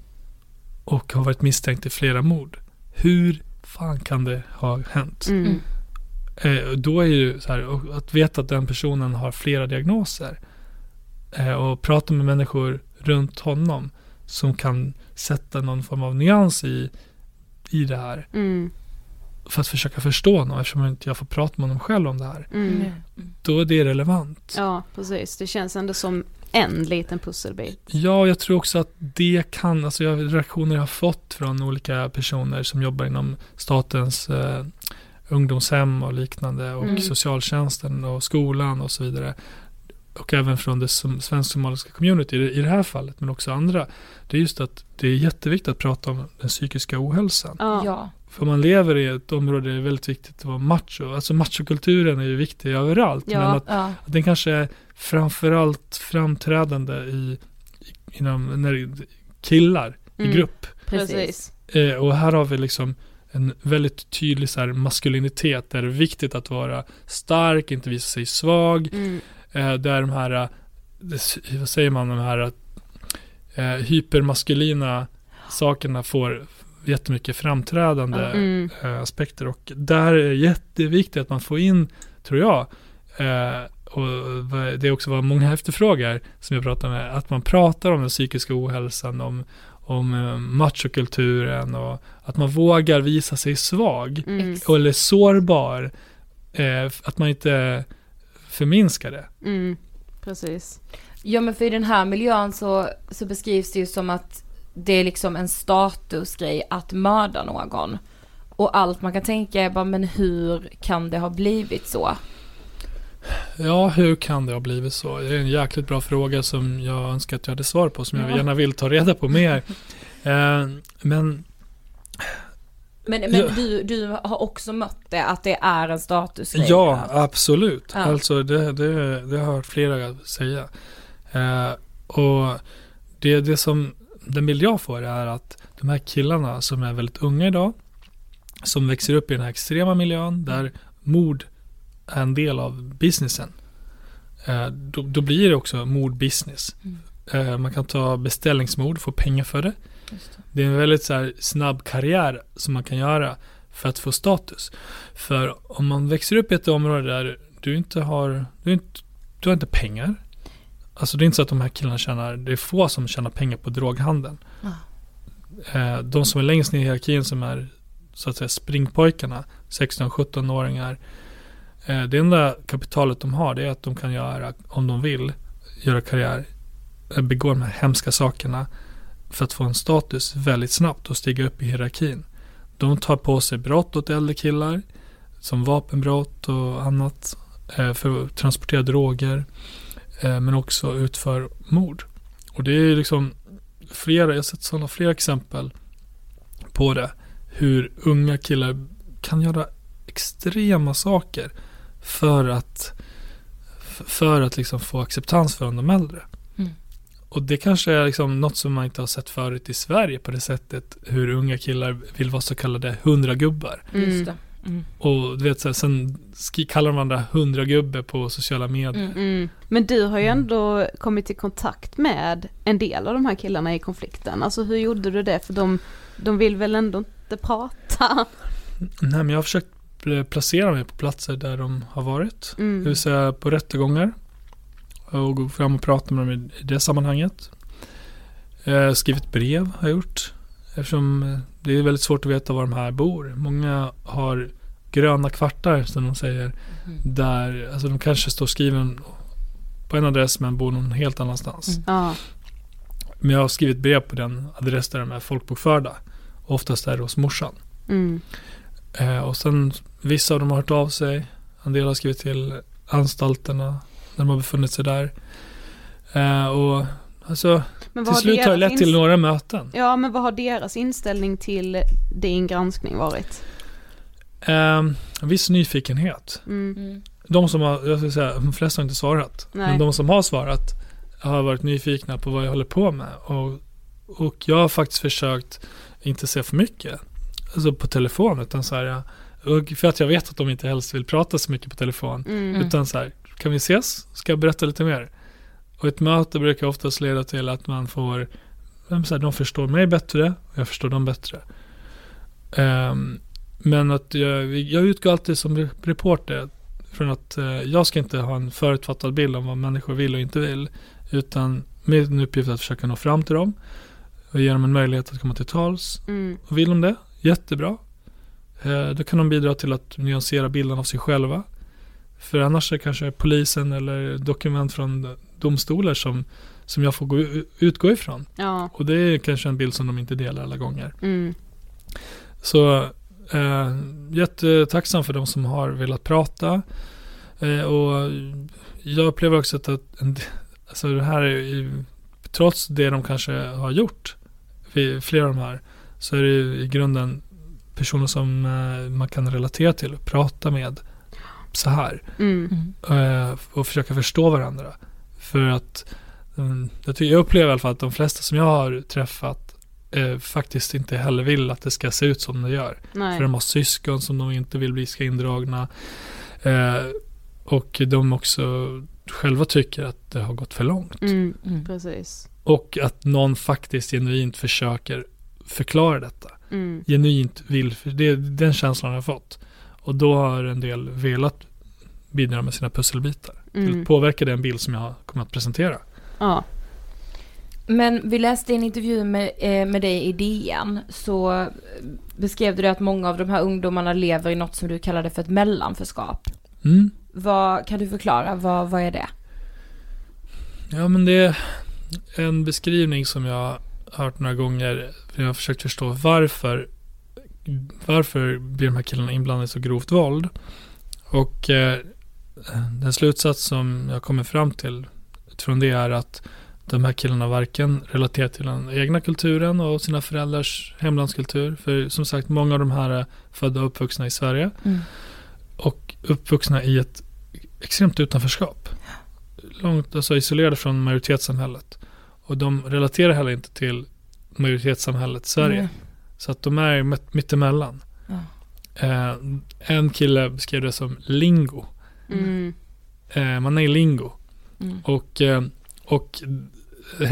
och har varit misstänkt i flera mord. Hur fan kan det ha hänt? Mm. Mm. Eh, då är ju så här, och att veta att den personen har flera diagnoser eh, och prata med människor runt honom som kan sätta någon form av nyans i, i det här Mm. för att försöka förstå honom eftersom inte jag får prata med honom själv om det här. Mm. Då är det relevant. Ja, precis. Det känns ändå som en liten pusselbit. Ja, jag tror också att det kan, alltså jag, reaktioner jag har fått från olika personer som jobbar inom statens eh, ungdomshem och liknande och Mm. socialtjänsten och skolan och så vidare. Och även från det som, svensk-somaliska community i det, här fallet, men också andra. Det är just att det är jätteviktigt att prata om den psykiska ohälsan. Ja. För man lever i ett område där det är väldigt viktigt att vara macho. Alltså machokulturen är ju viktig överallt. Ja. Men att Ja. att den kanske är framförallt framträdande i, i inom när, killar Mm. i grupp. Precis. Eh, och här har vi liksom en väldigt tydlig så här, maskulinitet där det är viktigt att vara stark, inte visa sig svag. Mm. Eh, där de här, eh, vad säger man, de här eh, hypermaskulina sakerna får jättemycket framträdande Mm. eh, aspekter och där är det jätteviktigt att man får in, tror jag, eh, och det är också vad många efterfrågar som jag pratar med, att man pratar om den psykiska ohälsan, om, om eh, machokulturen och att man vågar visa sig svag Mm. eller sårbar, eh, att man inte förminskar det. Mm. Precis. Ja men för i den här miljön så, så beskrivs det ju som att det är liksom en statusgrej att mörda någon. Och allt man kan tänka är bara, men hur kan det ha blivit så? Ja, hur kan det ha blivit så? Det är en jäkligt bra fråga som jag önskar att jag hade svar på, som jag Ja. gärna vill ta reda på mer. Eh, men Men, men Ja. du, du har också mött det, att det är en statusgrej? ja, absolut. Ja. Alltså det, det, det har jag hört flera säga. Eh, och det, det som den bild jag får är att de här killarna som är väldigt unga idag, som växer upp i den här extrema miljön där mord är en del av businessen. Eh, då, då blir det också mordbusiness. Mm. Eh, man kan ta beställningsmord, få pengar för det. Det. Det är en väldigt så snabb karriär som man kan göra för att få status. För om man växer upp i ett område där du inte har, du, inte, du har inte pengar. Alltså det är inte så att de här killarna tjänar, det är få som tjänar pengar på droghandeln. Ja. Eh, de som är längst ner i hierarkin som är så att säga springpojkarna, 16-17-åringar. Eh, det enda kapitalet de har det är att de kan göra, om de vill, göra karriär, eh, begå de här hemska sakerna för att få en status väldigt snabbt och stiga upp i hierarkin. De tar på sig brott åt äldre killar, som vapenbrott och annat, eh, för att transportera droger. eh, men också utför mord. Och det är liksom flera, jag har sett sådana flera exempel på det. Hur unga killar kan göra extrema saker för att för att liksom få acceptans från de äldre. Mm. Och det kanske är liksom något som man inte har sett förut i Sverige på det sättet hur unga killar vill vara så kallade hundragubbar. Mm. Just det. Mm. Och du vet så här, sen kallar de varandra hundragubbe på sociala medier. Mm. Mm. Men du har ju ändå kommit i kontakt med en del av de här killarna i konflikten. Alltså hur gjorde du det? För de, de vill väl ändå inte prata? Nej men jag har försökt placera mig på platser där de har varit. Det Mm. vill säga på rättegångar. Och gå fram och prata med dem i- det sammanhanget. Eh, skrivit brev har jag gjort. Eftersom eh, det är väldigt svårt att veta var de här bor. Många har gröna kvartar som de säger. Mm. Där, alltså de kanske står skriven på en adress men bor någon helt annanstans. Mm. Ja. Men jag har skrivit brev på den adress där de är folkbokförda. Oftast är det hos morsan. Mm. Eh, och sen vissa av dem har hört av sig. En del har skrivit till anstalterna när de har befunnit sig där. Eh, och alltså Men till slut har det lett till några möten. Ja men vad har deras inställning till din granskning varit? Eh, en viss nyfikenhet. Mm. Mm. De som har, jag ska säga, de flesta har inte svarat. Nej. Men de som har svarat har varit nyfikna på vad jag håller på med. Och, och jag har faktiskt försökt inte se för mycket. Alltså på telefon utan så här. Och för att jag vet att de inte helst vill prata så mycket på telefon. Mm. Utan så här, kan vi ses? Ska jag berätta lite mer? Och ett möte brukar oftast leda till att man får, så här, de förstår mig bättre och jag förstår dem bättre. Ehm, men att jag, jag utgår alltid som re- reporter från att eh, jag ska inte ha en förutfattad bild om vad människor vill och inte vill. Utan min uppgift är att försöka nå fram till dem och ge dem en möjlighet att komma till tals. Mm. Och vill de det, jättebra. Eh, då kan de bidra till att nyansera bilden av sig själva. För annars är det kanske polisen eller dokument från domstolar som, som jag får gå, utgå ifrån. Ja. Och det är kanske en bild som de inte delar alla gånger. Mm. Så eh, jättetacksam för de som har velat prata. Eh, och jag upplever också att, att en, alltså det här är trots det de kanske har gjort, flera av de här, så är det i grunden personer som eh, man kan relatera till och prata med så här. Mm. Eh, och försöka förstå varandra. För att mm, jag, upplever i alla fall att de flesta som jag har träffat eh, faktiskt inte heller vill att det ska se ut som det gör. Nej. För de har syskon som de inte vill bli ska indragna. Eh, och de också själva tycker att det har gått för långt. Mm. Mm. Precis. Och att någon faktiskt genuint försöker förklara detta. Mm. Genuint vill, för det är den känslan jag har fått. Och då har en del velat bidra med sina pusselbitar. Till Mm. att påverka den bild som jag kommer att presentera. Ja. Men vi läste en intervju med, eh, med dig i DN så beskrev du att många av de här ungdomarna lever i något som du kallade för ett mellanförskap. Mm. Vad, kan du förklara, vad, vad är det? Ja men det är en beskrivning som jag hört några gånger. För jag har försökt förstå varför varför blir de här killarna inblandade i så grovt våld. Och eh, den slutsats som jag kommer fram till från det är att de här killarna varken relaterar till den egna kulturen och sina föräldrars hemlandskultur. För som sagt, många av de här är födda och uppvuxna i Sverige. Mm. Och uppvuxna i ett extremt utanförskap. Långt, alltså isolerade från majoritetssamhället. Och de relaterar heller inte till majoritetssamhället Sverige. Mm. Så att de är mitt, mittemellan. Ja. Eh, en kille beskrev det som lingo. Mm. Eh, man är i lingo. Mm. Och, eh, och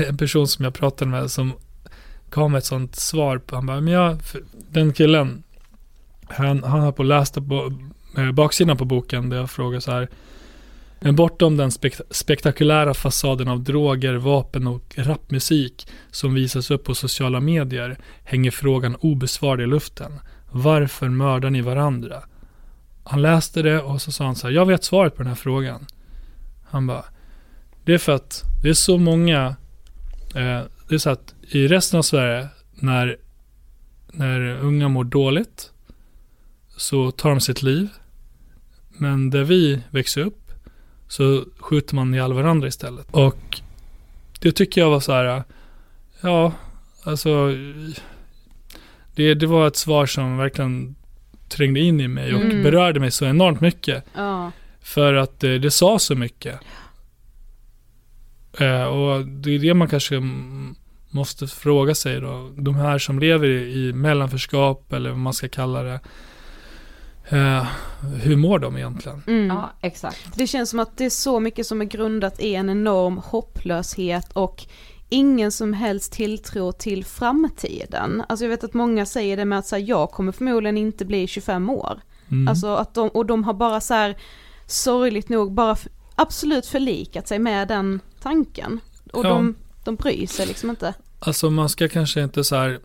en person som jag pratade med som gav mig ett sånt svar på, han bara, men jag, för den killen, han, han har på läst på eh, baksidan på boken där jag frågar så här, men bortom den spekt- spektakulära fasaden av droger, vapen och rapmusik som visas upp på sociala medier hänger frågan obesvarad i luften. Varför mördar ni varandra? Han läste det och så sa han så här, jag vet svaret på den här frågan. Han bara, det är för att det är så många, eh, det är så att i resten av Sverige när, när unga mår dåligt så tar de sitt liv. Men där vi växer upp så skjuter man ihjäl varandra istället. Och det tycker jag var så här, ja, alltså det, det var ett svar som verkligen trängde in i mig och Mm. berörde mig så enormt mycket. Ja. För att eh, det sa så mycket. Eh, och det är det man kanske måste fråga sig då. De här som lever i, i mellanförskap eller vad man ska kalla det. Eh, hur mår de egentligen? Mm. Ja, exakt. Det känns som att det är så mycket som är grundat i en enorm hopplöshet och ingen som helst tilltro till framtiden. Alltså jag vet att många säger det med att så här, jag kommer förmodligen inte bli 25 år. Mm. Alltså att de, och de har bara så här sorgligt nog bara f- absolut förlikat sig med den tanken. Och Ja. de, de bryr sig liksom inte. Alltså man ska kanske inte så här.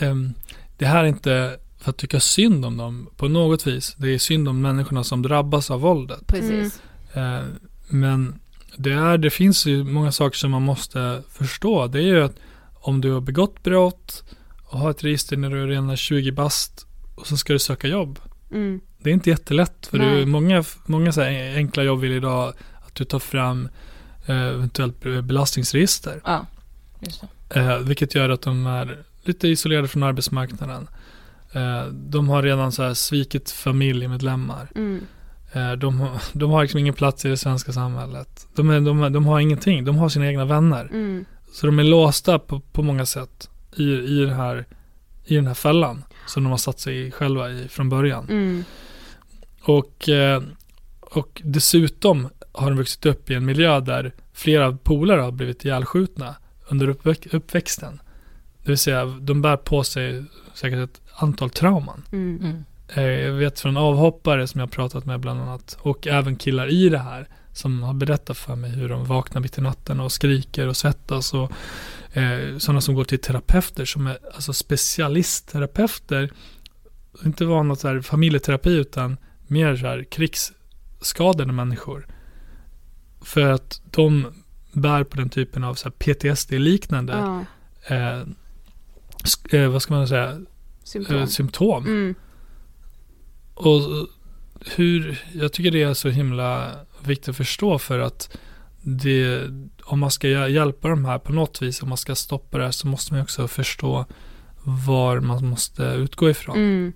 ehm, det här är inte för att tycka synd om dem på något vis. Det är synd om människorna som drabbas av våldet. Precis. Eh, men det, är, det finns ju många saker som man måste förstå. Det är ju att om du har begått brott och har ett register när du är redan 20 bast och så ska du söka jobb. Mm. Det är inte jättelätt för Nej. du, många, många så enkla jobb vill idag att du tar fram eh, eventuellt belastningsregister. Ja, just det. Eh, vilket gör att de är lite isolerade från arbetsmarknaden. Eh, de har redan så här svikit familjemedlemmar. Mm. Eh, de, har- de har liksom ingen plats i det svenska samhället. De, är, de, de har ingenting, de har sina egna vänner. Mm. Så de är låsta på, på många sätt i, i, det här, i den här fällan som de har satt sig i själva i från början. Mm. Och, eh, och dessutom har de vuxit upp i en miljö där flera polare har blivit ihjälskjutna under uppväx- uppväxten. Det vill säga, de bär på sig säkert ett antal trauman. Mm. Mm. Eh, Jag vet från avhoppare som jag pratat med bland annat och även killar i det här som har berättat för mig hur de vaknar mitt i natten och skriker och svettas och eh, sådana som går till terapeuter som är alltså specialistterapeuter inte var något så här familjeterapi utan mer så här krigsskadade människor för att de bär på den typen av PTSD-liknande Ja. eh, eh, vad ska man säga, Symptom. eh, symptom. Mm. Och hur, jag tycker det är så himla viktigt att förstå för att det, om man ska hjä- hjälpa de här på något vis, om man ska stoppa det här så måste man också förstå var man måste utgå ifrån. Mm.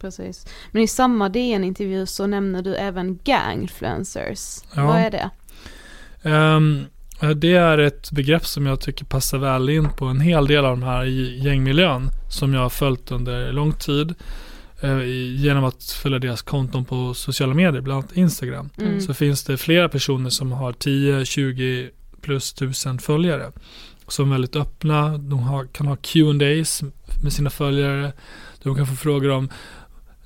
Precis. Men i samma DN-intervju så nämner du även gangfluencers. Ja. Vad är det? Ehm, det är ett begrepp som jag tycker passar väl in på en hel del av de här i gängmiljön som jag har följt under lång tid eh, genom att följa deras konton på sociala medier, bland annat Instagram. Mm. så finns det flera personer som har 10, 20 plus tusen följare. Som är väldigt öppna, de har, kan ha Q&As med sina följare. De kan få frågor om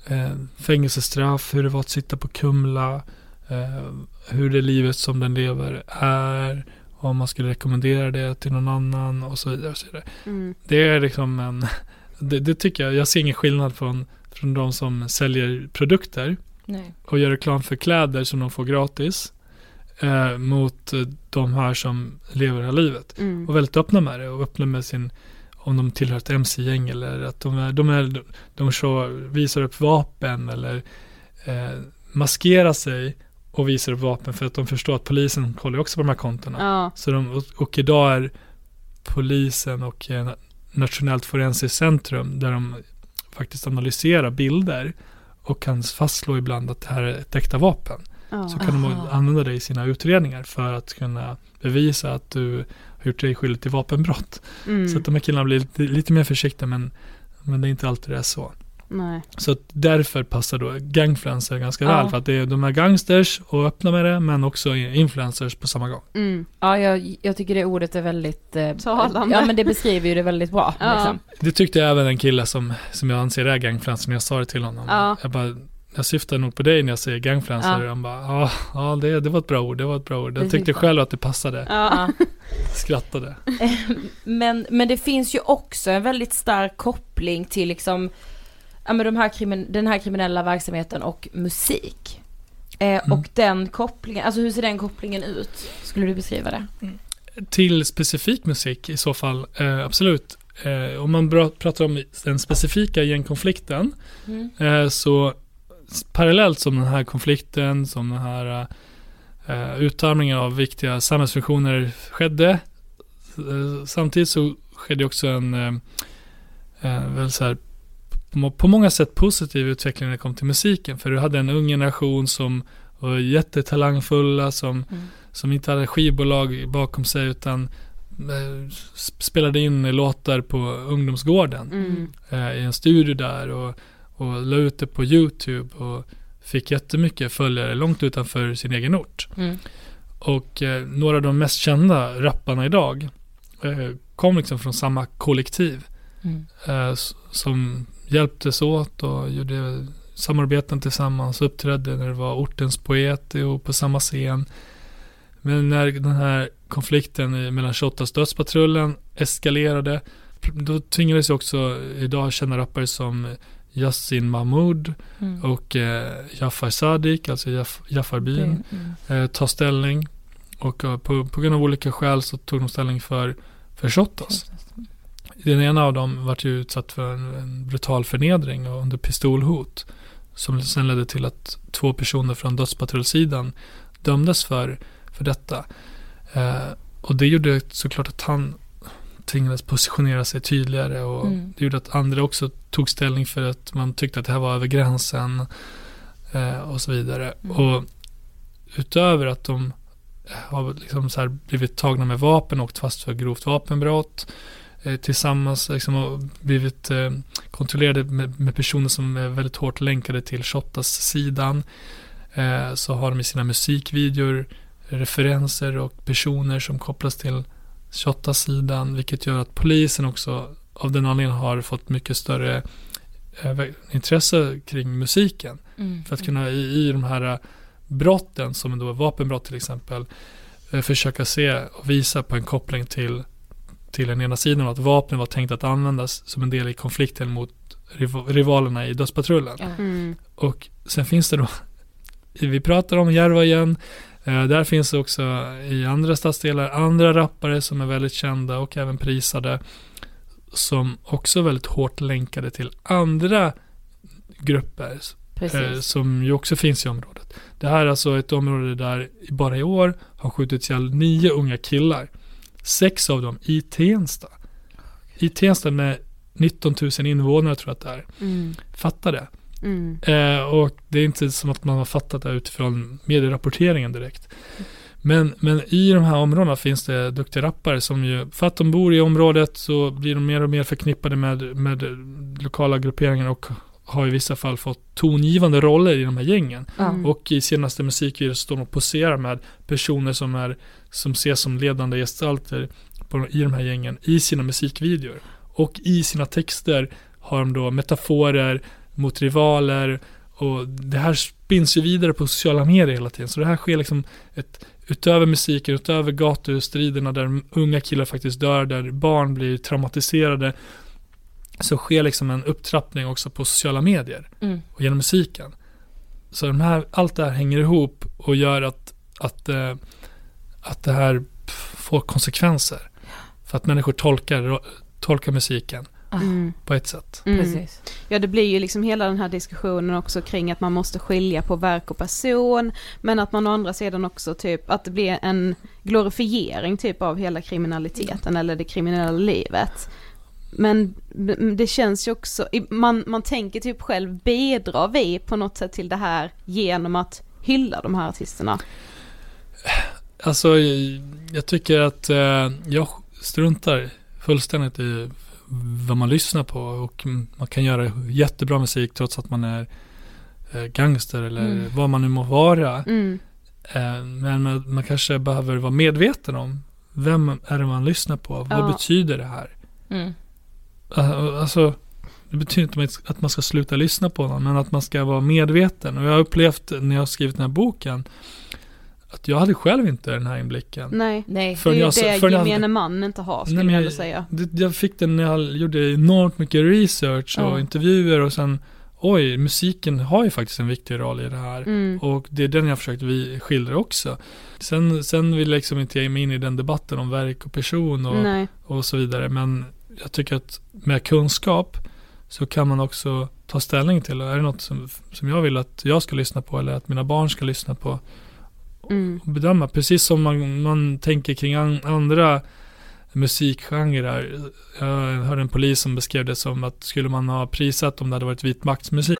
eh, fängelsestraff, hur det var att sitta på Kumla, eh, hur det livet som den lever är, om man skulle rekommendera det till någon annan och så vidare. Och så vidare. Mm. Det är liksom en, det, det tycker jag, jag ser ingen skillnad från, från de som säljer produkter Nej. och gör reklam för kläder som de får gratis eh, mot de här som lever det här livet. Mm. Och väldigt öppna med det och öppna med sin om de tillhör ett MC-gäng eller att de, är, de, är, de show, visar upp vapen eller eh, maskerar sig och visar upp vapen för att de förstår att polisen kollar också på de här kontona. Ja. Så de, och, och idag är polisen och eh, Nationellt forensiskt centrum där de faktiskt analyserar bilder och kan fastslå ibland att det här är ett äkta vapen. Ja. Så kan de använda det i sina utredningar för att kunna bevisa att du har gjort dig skyldig till vapenbrott. Mm. Så att de här killarna blir lite, lite mer försiktiga men, men det är inte alltid det är så. Nej. Så därför passar då gangfluencer ganska Ja. väl för att det är, de är gangsters och öppna med det men också influencers på samma gång. Mm. Ja, jag, jag tycker det ordet är väldigt... Eh, Talande. Ja, men det beskriver ju det väldigt bra. Ja. Liksom. Det tyckte jag även en kille som, som jag anser är gangfluencer när jag sa det till honom. Ja. Jag bara, jag syftar nog på dig när jag säger gangfluencer. Ja. Han bara, ja, ja det, det var ett bra ord, det var ett bra ord. Jag tyckte själv att det passade. Ja. Skrattade. Men, men det finns ju också en väldigt stark koppling till liksom, ja men de här krimin- den här kriminella verksamheten och musik. Eh, Mm. Och den kopplingen, alltså hur ser den kopplingen ut? Skulle du beskriva det? Till specifik musik i så fall, eh, absolut. Eh, om man bra, pratar om den specifika gängkonflikten Mm. eh, så parallellt som den här konflikten, som den här uh, utarmningen av viktiga samhällsfunktioner skedde, samtidigt så skedde också en uh, väl så här, på, många sätt positiv utveckling när det kom till musiken. För du hade en ung generation som var jättetalangfulla, som, mm. som inte hade skivbolag bakom sig utan spelade in låtar på ungdomsgården mm. eh, i en studio där och, och la ut det på YouTube och fick jättemycket följare långt utanför sin egen ort. Mm. Och eh, några av de mest kända rapparna idag eh, kom liksom från samma kollektiv mm. Eh, som hjälptes åt och gjorde samarbeten tillsammans, uppträdde när det var ortens poet och på samma scen. Men när den här konflikten mellan 28 dödspatrullen eskalerade, då tvingades också idag känna rappare som Yassin Mahmoud mm. och eh, Jafar Sadiq, alltså Jaf Jafarbyn, mm. eh, ta ställning. Och eh, på, på grund av olika skäl så tog de ställning för, för Shottaz. Den ena av dem var ju utsatt för en, en brutal förnedring och under pistolhot. Som sen ledde till att två personer från dödspatrullsidan dömdes för, för detta. Eh, och det gjorde såklart att han tvingades positionera sig tydligare och mm. det gjorde att andra också tog ställning för att man tyckte att det här var över gränsen eh, och så vidare. Mm. Och utöver att de har liksom så blivit tagna med vapen och åkt fast för grovt vapenbrott tillsammans liksom och blivit eh, kontrollerade med, med, personer som är väldigt hårt länkade till Shottaz-sidan eh, så har de i sina musikvideor referenser och personer som kopplas till Shotta-sidan, vilket gör att polisen också av den anledningen har fått mycket större eh, intresse kring musiken. Mm. För att kunna i, i de här eh, brotten, som då är vapenbrott till exempel, eh, försöka se och visa på en koppling till, till den ena sidan och att vapnen var tänkt att användas som en del i konflikten mot rivalerna i dödspatrullen. Mm. Och sen finns det då, vi pratar om Järva igen, Eh, där finns också i andra stadsdelar andra rappare som är väldigt kända och även prisade. Som också är väldigt hårt länkade till andra grupper. Eh, som ju också finns i området. Det här är alltså ett område där bara i år har skjutits ihjäl nio unga killar. Sex av dem i Tensta. I Tensta med 19 000 invånare tror jag att det är. Mm. Fatta det. Mm. Eh, och det är inte som att man har fattat det utifrån medierapporteringen direkt. Men, men i de här områdena finns det duktiga rappare som ju, för att de bor i området så blir de mer och mer förknippade med, med lokala grupperingar och har i vissa fall fått tongivande roller i de här gängen. Mm. Och i senaste musikvideor står de och poserar med personer som, är, som ses som ledande gestalter på, i de här gängen i sina musikvideor. Och i sina texter har de då metaforer, mot rivaler och det här spinns ju vidare på sociala medier hela tiden. Så det här sker liksom ett, utöver musiken, utöver gatustriderna där unga killar faktiskt dör, där barn blir traumatiserade, så sker liksom en upptrappning också på sociala medier mm. och genom musiken. Så de här, allt det här hänger ihop och gör att, att, äh, att det här får konsekvenser. För att människor tolkar, tolkar musiken mm. på ett sätt. Mm. Precis. Ja det blir ju liksom hela den här diskussionen också kring att man måste skilja på verk och person men att man å andra sidan också typ att det blir en glorifiering typ av hela kriminaliteten eller det kriminella livet. Men det känns ju också, man, man tänker typ själv, bidrar vi på något sätt till det här genom att hylla de här artisterna? Alltså, jag tycker att eh, jag struntar fullständigt i vad man lyssnar på och man kan göra jättebra musik trots att man är eh, gangster eller mm. vad man nu må vara. Mm. Eh, men man, man, kanske behöver vara medveten om vem är det man lyssnar på? Vad ja. betyder det här? Mm. Alltså, det betyder inte att man ska sluta lyssna på någon, men att man ska vara medveten. Och jag har upplevt när jag har skrivit den här boken att jag hade själv inte den här inblicken. Nej, nej det är ju jag, det gemene man inte har skulle nej, jag vilja säga. Det, jag fick den när jag gjorde enormt mycket research och ja. intervjuer och sen oj, musiken har ju faktiskt en viktig roll i det här. Mm. Och det är den jag försökt vi skildra också. Sen, sen vill jag liksom inte ge mig in i den debatten om verk och person och, och så vidare. Men jag tycker att med kunskap så kan man också ta ställning till. Är det något som, som jag vill att jag ska lyssna på eller att mina barn ska lyssna på Mm. och bedöma. Precis som man, man tänker kring an, andra musikgenrer. Jag hörde en polis som beskrev det som att skulle man ha prisat om det hade varit vitmaktsmusik.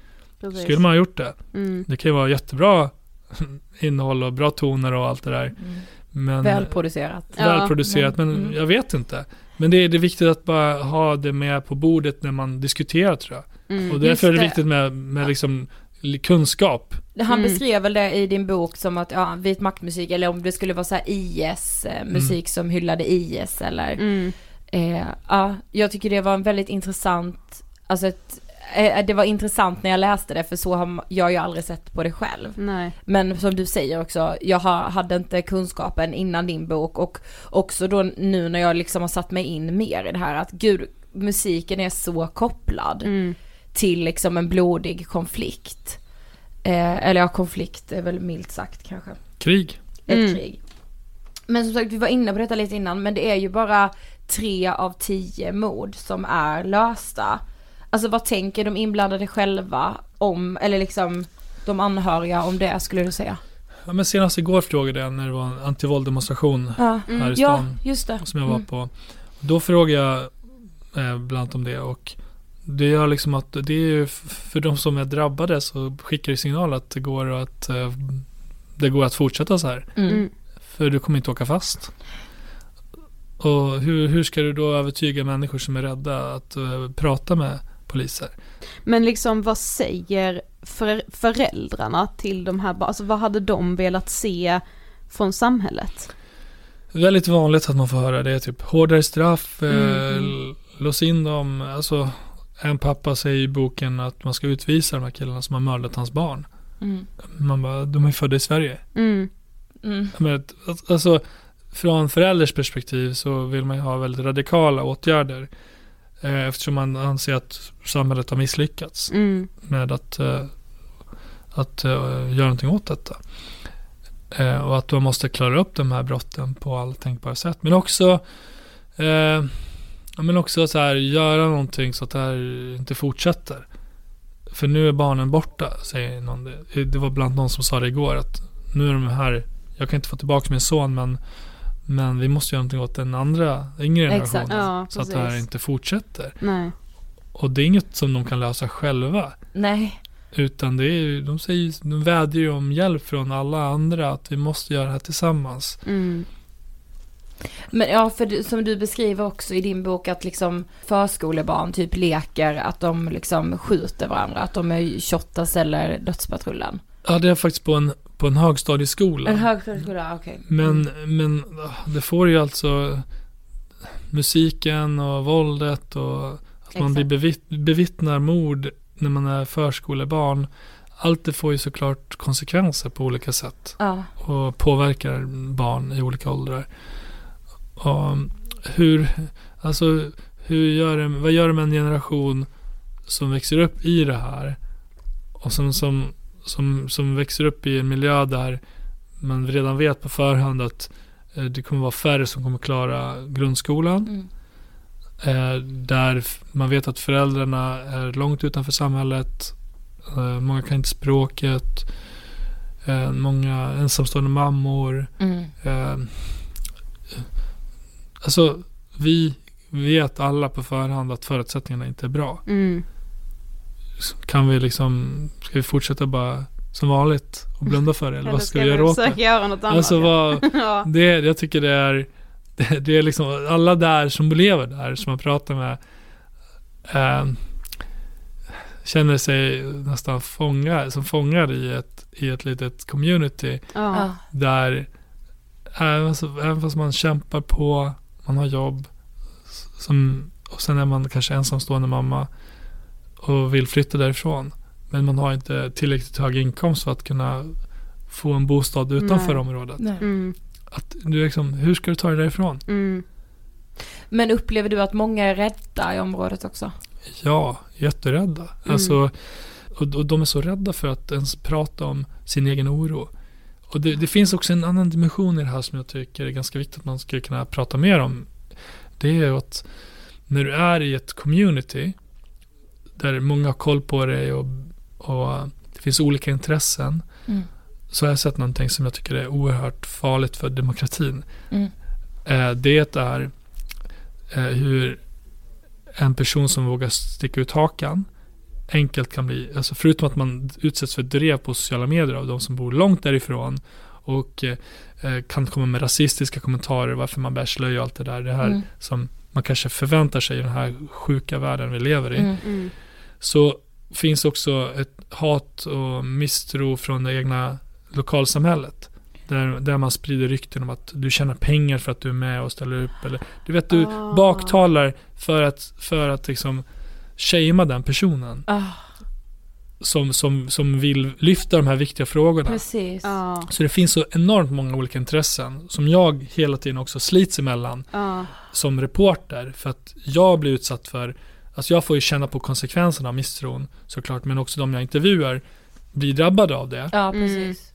Precis. Skulle man ha gjort det? Mm. Det kan ju vara jättebra innehåll och bra toner och allt det där. Men, Välproducerat. Ja, välproducerat, men mm. jag vet inte. Men det är, det är viktigt att bara ha det med på bordet när man diskuterar tror jag. Mm. Och därför är det det. viktigt med, med liksom li- kunskap. Han Mm. beskrev väl det i din bok som att, ja, vit maktmusik eller om det skulle vara så här IS-musik som hyllade IS eller Mm. Eh, ja, jag tycker det var en väldigt intressant, alltså ett, eh, det var intressant när jag läste det för så har jag ju aldrig sett på det själv. Nej. Men som du säger också, jag har, hade inte kunskapen innan din bok och också då nu när jag liksom har satt mig in mer i det här att gud, musiken är så kopplad Mm. till liksom en blodig konflikt. Eh, eller ja, konflikt är väl milt sagt kanske Krig. ett Mm. krig. Men som sagt, vi var inne på detta lite innan, men det är ju bara tre av tio mord som är lösta. Alltså vad tänker de inblandade själva om, eller liksom de anhöriga om det skulle du säga? Ja, men senast igår frågade jag när det var en antivålddemonstration Ja, Mm. här i ja stan. just det. som jag var Mm. på. Då frågade jag eh, bland annat om det och det gör liksom att det är ju för de som är drabbade så skickar det signal att det går att eh, det går att fortsätta så här. Mm. Mm. För du kommer inte åka fast. Och hur, hur ska du då övertyga människor som är rädda att eh, prata med poliser? Men liksom vad säger för, föräldrarna till de här barnen? Alltså vad hade de velat se från samhället? Väldigt vanligt att man får höra det är typ hårdare straff, eh, Mm, mm. l- lås in dem. Alltså en pappa säger i boken att man ska utvisa de här killarna som har mördat hans barn. Mm. Man bara, de är födda i Sverige. Mm. Mm. Men, alltså, från förälders perspektiv så vill man ju ha väldigt radikala åtgärder. Eh, eftersom man anser att samhället har misslyckats Mm. med att, eh, att eh, göra någonting åt detta. Och att man måste klara upp de här brotten på alla tänkbara sätt. Men också eh, men också så här, göra någonting så att det här inte fortsätter. För nu är barnen borta, säger någon. Det, det var bland någon som sa det igår att nu är de här, jag kan inte få tillbaka min son men, men vi måste göra någonting åt den andra yngre generationen. Ja, så att det här inte fortsätter. Nej. Och det är inget som de kan lösa själva. Nej. Utan det är de säger, de vädjar ju om hjälp från alla andra att vi måste göra det här tillsammans. Mm. Men ja, för som du beskriver också i din bok att liksom förskolebarn typ leker att de liksom skjuter varandra, att de är Shottaz eller Dödspatrullen. Ja, det är faktiskt på en, på en högstadieskola. En högstadieskola, okej. Men, Mm. men ah, det får ju alltså musiken och våldet och att man blir bevitt, bevittnar mord när man är förskolebarn. Allt det får ju såklart konsekvenser på olika sätt Ja. och påverkar barn i olika åldrar. Och hur, alltså, hur gör det, vad gör det med en generation som växer upp i det här och som, som, som, som växer upp i en miljö där man redan vet på förhand att eh, det kommer vara färre som kommer klara grundskolan. Mm. Eh, där man vet att föräldrarna är långt utanför samhället. Eh, många kan inte språket. Eh, många ensamstående mammor. Mm. Eh, alltså, vi vet alla på förhand att förutsättningarna inte är bra. Mm. Kan vi liksom, ska vi fortsätta bara som vanligt och blunda för det? Eller, vad ska, vi göra åt försöka det? göra något annat? Alltså vad, ja. det, jag tycker det är, det, det är liksom alla där som lever där, som man pratar med, eh, känner sig nästan fångar, som fångar i ett, i ett litet community Ja. Där även, alltså, även fast man kämpar på, man har jobb, som, och sen är man kanske ensamstående mamma och vill flytta därifrån. Men man har inte tillräckligt hög inkomst för att kunna få en bostad utanför Nej. området. Nej. Mm, Att du liksom, hur ska du ta dig därifrån? mm, Men upplever du att många är rädda i området också? Ja, jätterädda. Mm. Alltså, och, och de är så rädda för att ens prata om sin egen oro. Och det, det finns också en annan dimension i det här som jag tycker är ganska viktigt att man skulle kunna prata mer om. Det är att när du är i ett community där många har koll på dig och, och det finns olika intressen Mm. så har jag sett någonting som jag tycker är oerhört farligt för demokratin. Mm. Eh, det är eh, hur en person som vågar sticka ut hakan enkelt kan bli, alltså förutom att man utsätts för drev på sociala medier av de som bor långt därifrån och eh, kan komma med rasistiska kommentarer varför man bär slöja och allt det där. Det här Mm. som man kanske förväntar sig i den här sjuka världen vi lever i. Mm. mm, Så finns också ett hat och misstro från det egna lokalsamhället. Där, där man sprider rykten om att du tjänar pengar för att du är med och ställer upp. Eller, du vet, du Ah. baktalar för att, för att liksom shamea den personen Ah, som, som, som vill lyfta de här viktiga frågorna. precis. ja, Så det finns så enormt många olika intressen som jag hela tiden också slits emellan ja, som reporter för att jag blir utsatt för, alltså jag får ju känna på konsekvenserna av misstron såklart, men också de jag intervjuar blir drabbade av det. Ja, Mm. precis.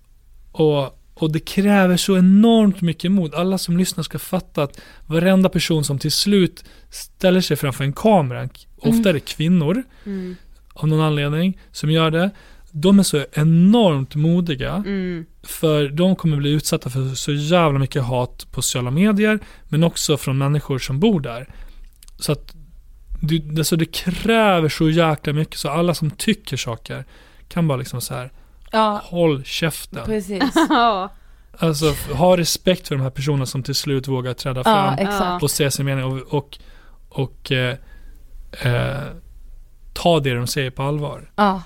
Och, och det kräver så enormt mycket mod. Alla som lyssnar ska fatta att varenda person som till slut ställer sig framför en kamera, ofta är det kvinnor mm, av någon anledning som gör det, de är så enormt modiga mm, för de kommer bli utsatta för så jävla mycket hat på sociala medier men också från människor som bor där. Så att det, alltså det kräver så jäkla mycket så alla som tycker saker kan bara liksom så här Ja, håll käften. precis. ja, Alltså ha respekt för de här personerna som till slut vågar träda Ja, fram exakt. och säga sin mening och, och, och eh, eh, ta det de säger på allvar. Ja.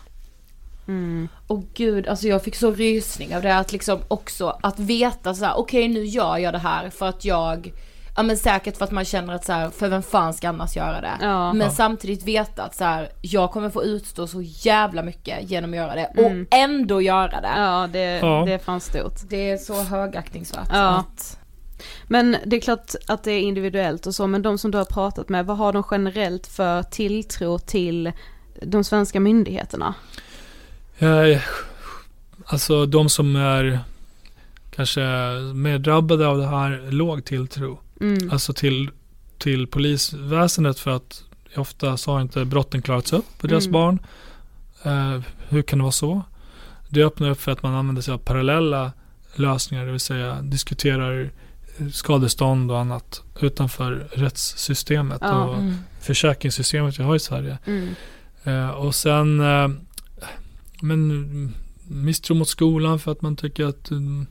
mm, Och gud, alltså jag fick så rysning av det att liksom också att veta så här, okej nu gör jag det här för att jag, ja men säkert för att man känner att så här, för vem fan ska annars göra det? ja, Men Ja. samtidigt veta att så här, jag kommer få utstå så jävla mycket genom att göra det Mm. och ändå göra det. ja, det, Ja. det är fan stort. Det är så högaktningsvärt. Ja. Att, Men det är klart att det är individuellt och så, men de som du har pratat med, vad har de generellt för tilltro till de svenska myndigheterna? Eh, alltså de som är kanske mer drabbade av det här, låg tilltro. Mm, Alltså till, till polisväsendet för att ofta så har inte brotten klarats upp på deras Mm. barn. Eh, hur kan det vara så? Det öppnar upp för att man använder sig av parallella lösningar, det vill säga diskuterar skadestånd och annat utanför rättssystemet Ja. och mm. försäkringssystemet vi har i Sverige. mm, Eh, och sen eh, men misstro mot skolan för att man tycker att mm,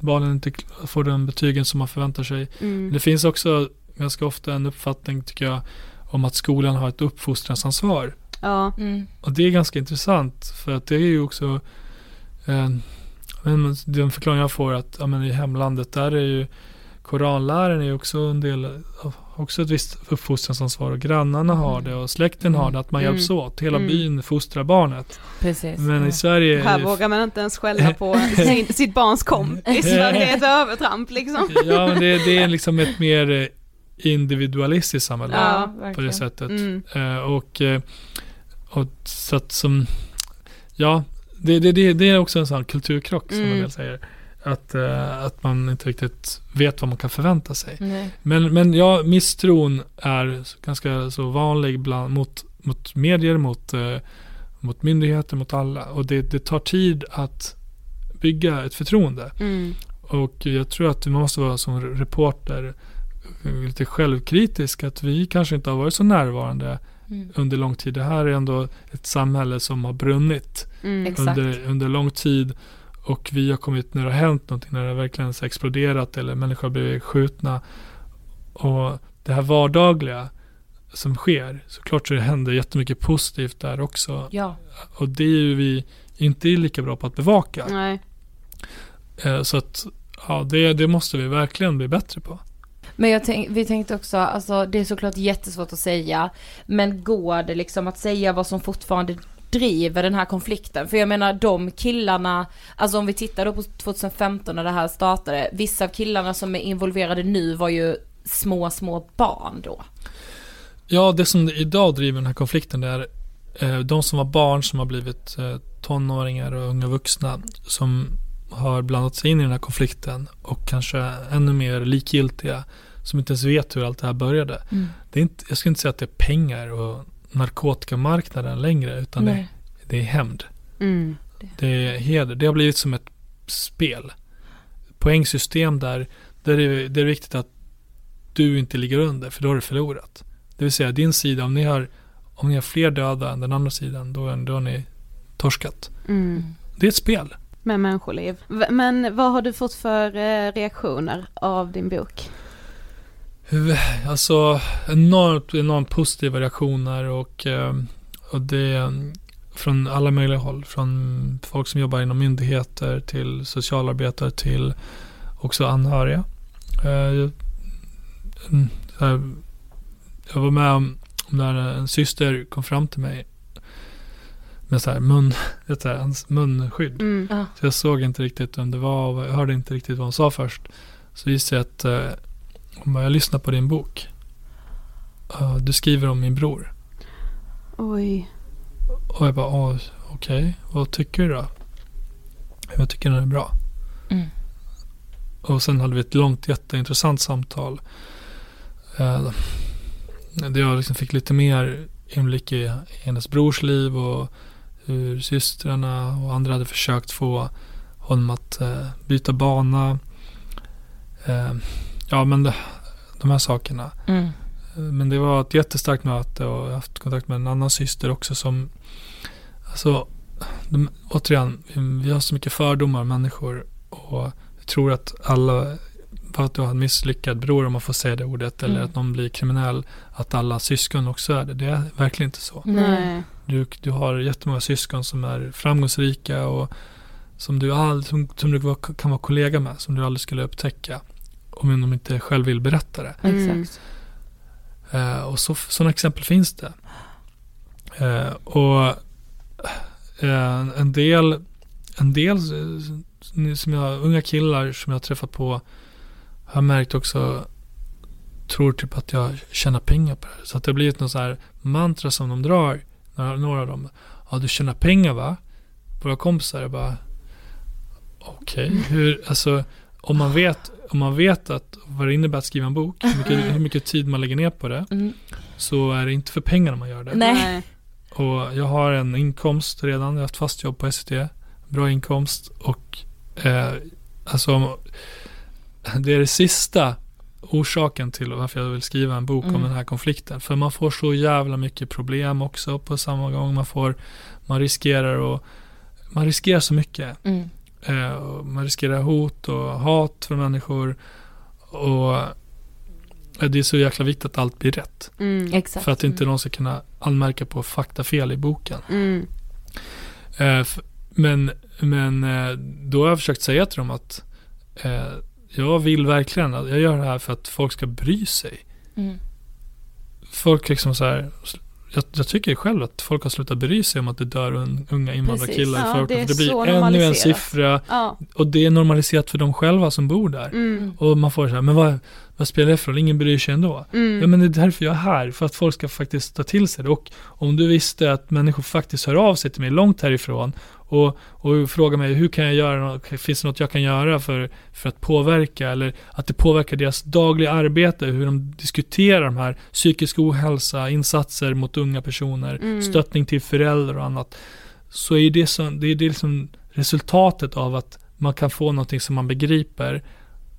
barnen inte får den betygen som man förväntar sig. mm, Det finns också ganska ofta en uppfattning tycker jag om att skolan har ett uppfostransansvar. ja, Mm. Och det är ganska intressant för att det är ju också eh, men den förklaring jag får att ja, men i hemlandet där är ju Koranläran är ju också en del av också ett visst uppfostransansvar och grannarna har det och släkten har det att man Mm. hjälps åt. Hela Mm. byn fostrar barnet. Precis. Men i Sverige här vågar man inte ens skälla på sin, sitt barns kompis för det är ett övertramp liksom. Ja men det, det är liksom ett mer eh, individualistiskt samhälle Ja, på det sättet. Mm, Eh, och, eh, och så att som, ja, det, det, det, det är också en sån kulturkrock som Mm. en del säger. Att, eh, att man inte riktigt vet vad man kan förvänta sig. Nej. Men, men ja, misstron är ganska så vanlig bland, mot, mot medier, mot, eh, mot myndigheter, mot alla. Och det, det tar tid att bygga ett förtroende. mm, Och jag tror att man måste vara som reporter lite självkritisk att vi kanske inte har varit så närvarande Mm. under lång tid. Det här är ändå ett samhälle som har brunnit mm, under, under lång tid och vi har kommit när det har hänt någonting, när det verkligen har exploderat eller människor har blivit skjutna. Och det här vardagliga som sker, såklart så det händer jättemycket positivt där också. Ja. Och det är ju vi inte lika bra på att bevaka. nej, Eh, Så att ja, det, det måste vi verkligen bli bättre på. Men jag tänk, vi tänkte också, alltså det är såklart jättesvårt att säga, men går det liksom att säga vad som fortfarande driver den här konflikten? För jag menar de killarna, alltså om vi tittar då på 2015 när det här startade, vissa av killarna som är involverade nu var ju små, små barn då. Ja, det som idag driver den här konflikten det är eh, de som var barn som har blivit eh, tonåringar och unga vuxna som har blandat sig in i den här konflikten och kanske ännu mer likgiltiga som inte ens vet hur allt det här började. Mm. Det är inte, jag skulle inte säga att det är pengar och narkotikamarknaden längre utan det, det är hämnd. Mm. Det är heder. Det har blivit som ett spel. Poängsystem där, där är, det är viktigt att du inte ligger under för då har du förlorat. Det vill säga din sida, om ni har, om ni har fler döda än den andra sidan då, då har ni torskat. Mm. Det är ett spel. Med människoliv. Men vad har du fått för eh, reaktioner av din bok? Alltså enormt, enormt positiva reaktioner och, eh, och det är från alla möjliga håll. Från folk som jobbar inom myndigheter till socialarbetare till också anhöriga. Eh, jag- var med om när en syster kom fram till mig med så här mun, vet du, hans munskydd. Mm. Ja. Så jag såg inte riktigt vem det var och jag hörde inte riktigt vad hon sa först. Så gissade jag att eh, hon bara, jag lyssnar på din bok. Eh, du skriver om min bror. Oj. Och jag bara, "Åh, okej, vad tycker du då? Jag tycker den är bra. Mm. Och sen hade vi ett långt jätteintressant samtal. Eh, där jag liksom fick lite mer inblick i hennes brors liv och hur systrarna och andra hade försökt få honom att eh, byta bana. Ja men det, de här sakerna. Mm. Eh, Men det var ett jättestarkt möte och jag har haft kontakt med en annan syster också som Alltså de, återigen, vi- har så mycket fördomar människor och jag tror att alla bara att du har en misslyckad bror om man får säga det ordet eller Mm. att någon blir kriminell att alla syskon också är det. Det är verkligen inte så. Nej. Du, du har jättemånga syskon som är framgångsrika och som du, all, som, som du kan vara kollega med som du aldrig skulle upptäcka om de inte själv vill berätta det. Mm. Exakt. Eh, och så, sådana exempel finns det. Eh, och eh, en del, en del som jag, unga killar som jag har träffat på har märkt också tror typ att jag tjänar pengar på det. Så att det har blivit något så här mantra som de drar, några, några av dem. Ja, du tjänar pengar va? Våra kompisar är bara Okej, hur, alltså om man vet om man vet att vad det innebär att skriva en bok, hur mycket, hur mycket tid man lägger ner på det, Mm. så är det inte för pengarna man gör det. Nej. Och jag har en inkomst redan, jag har haft fast jobb på SVT, bra inkomst och eh, alltså det är det sista orsaken till varför jag vill skriva en bok Mm. om den här konflikten. För man får så jävla mycket problem också på samma gång. Man får, man riskerar och man riskerar så mycket. Mm. Eh, man riskerar hot och hat för människor. Och eh, det är så jäkla viktigt att allt blir rätt. Mm. Exakt. För att inte någon ska kunna anmärka på faktafel i boken. Mm. Eh, men men eh, då har jag försökt säga till dem att eh, jag vill verkligen, att jag gör det här för att folk ska bry sig. Mm. Folk liksom så här, jag, jag tycker själv att folk har slutat bry sig om att det dör un, unga invandrarkillar Precis. i Ja, förorten. det det blir ännu en siffra Ja. och det är normaliserat för de själva som bor där. Mm. Och man får så här, men vad, vad spelar det för roll? Ingen bryr sig ändå. Mm. Ja men det är därför jag är här, för att folk ska faktiskt ta till sig det. Och om du visste att människor faktiskt hör av sig till mig långt härifrån och, och frågar mig hur kan jag göra, något, finns det något jag kan göra för, för att påverka eller att det påverkar deras dagliga arbete, hur de diskuterar de här psykisk ohälsa, insatser mot unga personer, Mm. stöttning till föräldrar och annat. Så är det, så, det är det liksom resultatet av att man kan få någonting som man begriper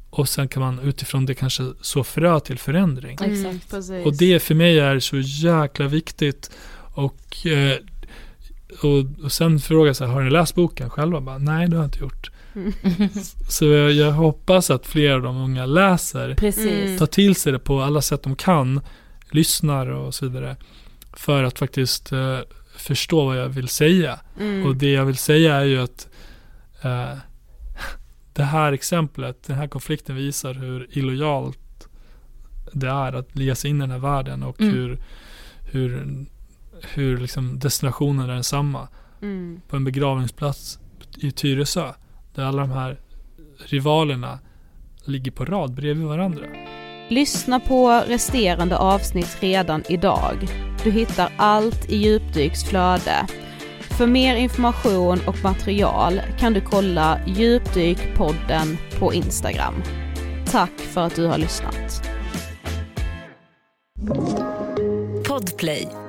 och sen kan man utifrån det kanske så frö till förändring. Mm. Och det för mig är så jäkla viktigt. Och, eh, och, och sen frågar jag så här, har ni läst boken själva? Bara, Nej, det har jag inte gjort. Mm. Så jag, jag hoppas att fler av de unga läser, Precis. Tar till sig det på alla sätt de kan, lyssnar och så vidare. För att faktiskt eh, förstå vad jag vill säga. Mm. Och det jag vill säga är ju att eh, det här exemplet, den här konflikten visar hur illojalt det är att ge sig in i den här världen och Mm. hur, hur, hur liksom destinationen är densamma. Mm. På en begravningsplats i Tyresö där alla de här rivalerna ligger på rad bredvid varandra. Lyssna på resterande avsnitt redan idag. Du hittar allt i Djupdyks flöde. För mer information och material kan du kolla Djupdykpodden på Instagram. Tack för att du har lyssnat. Podplay.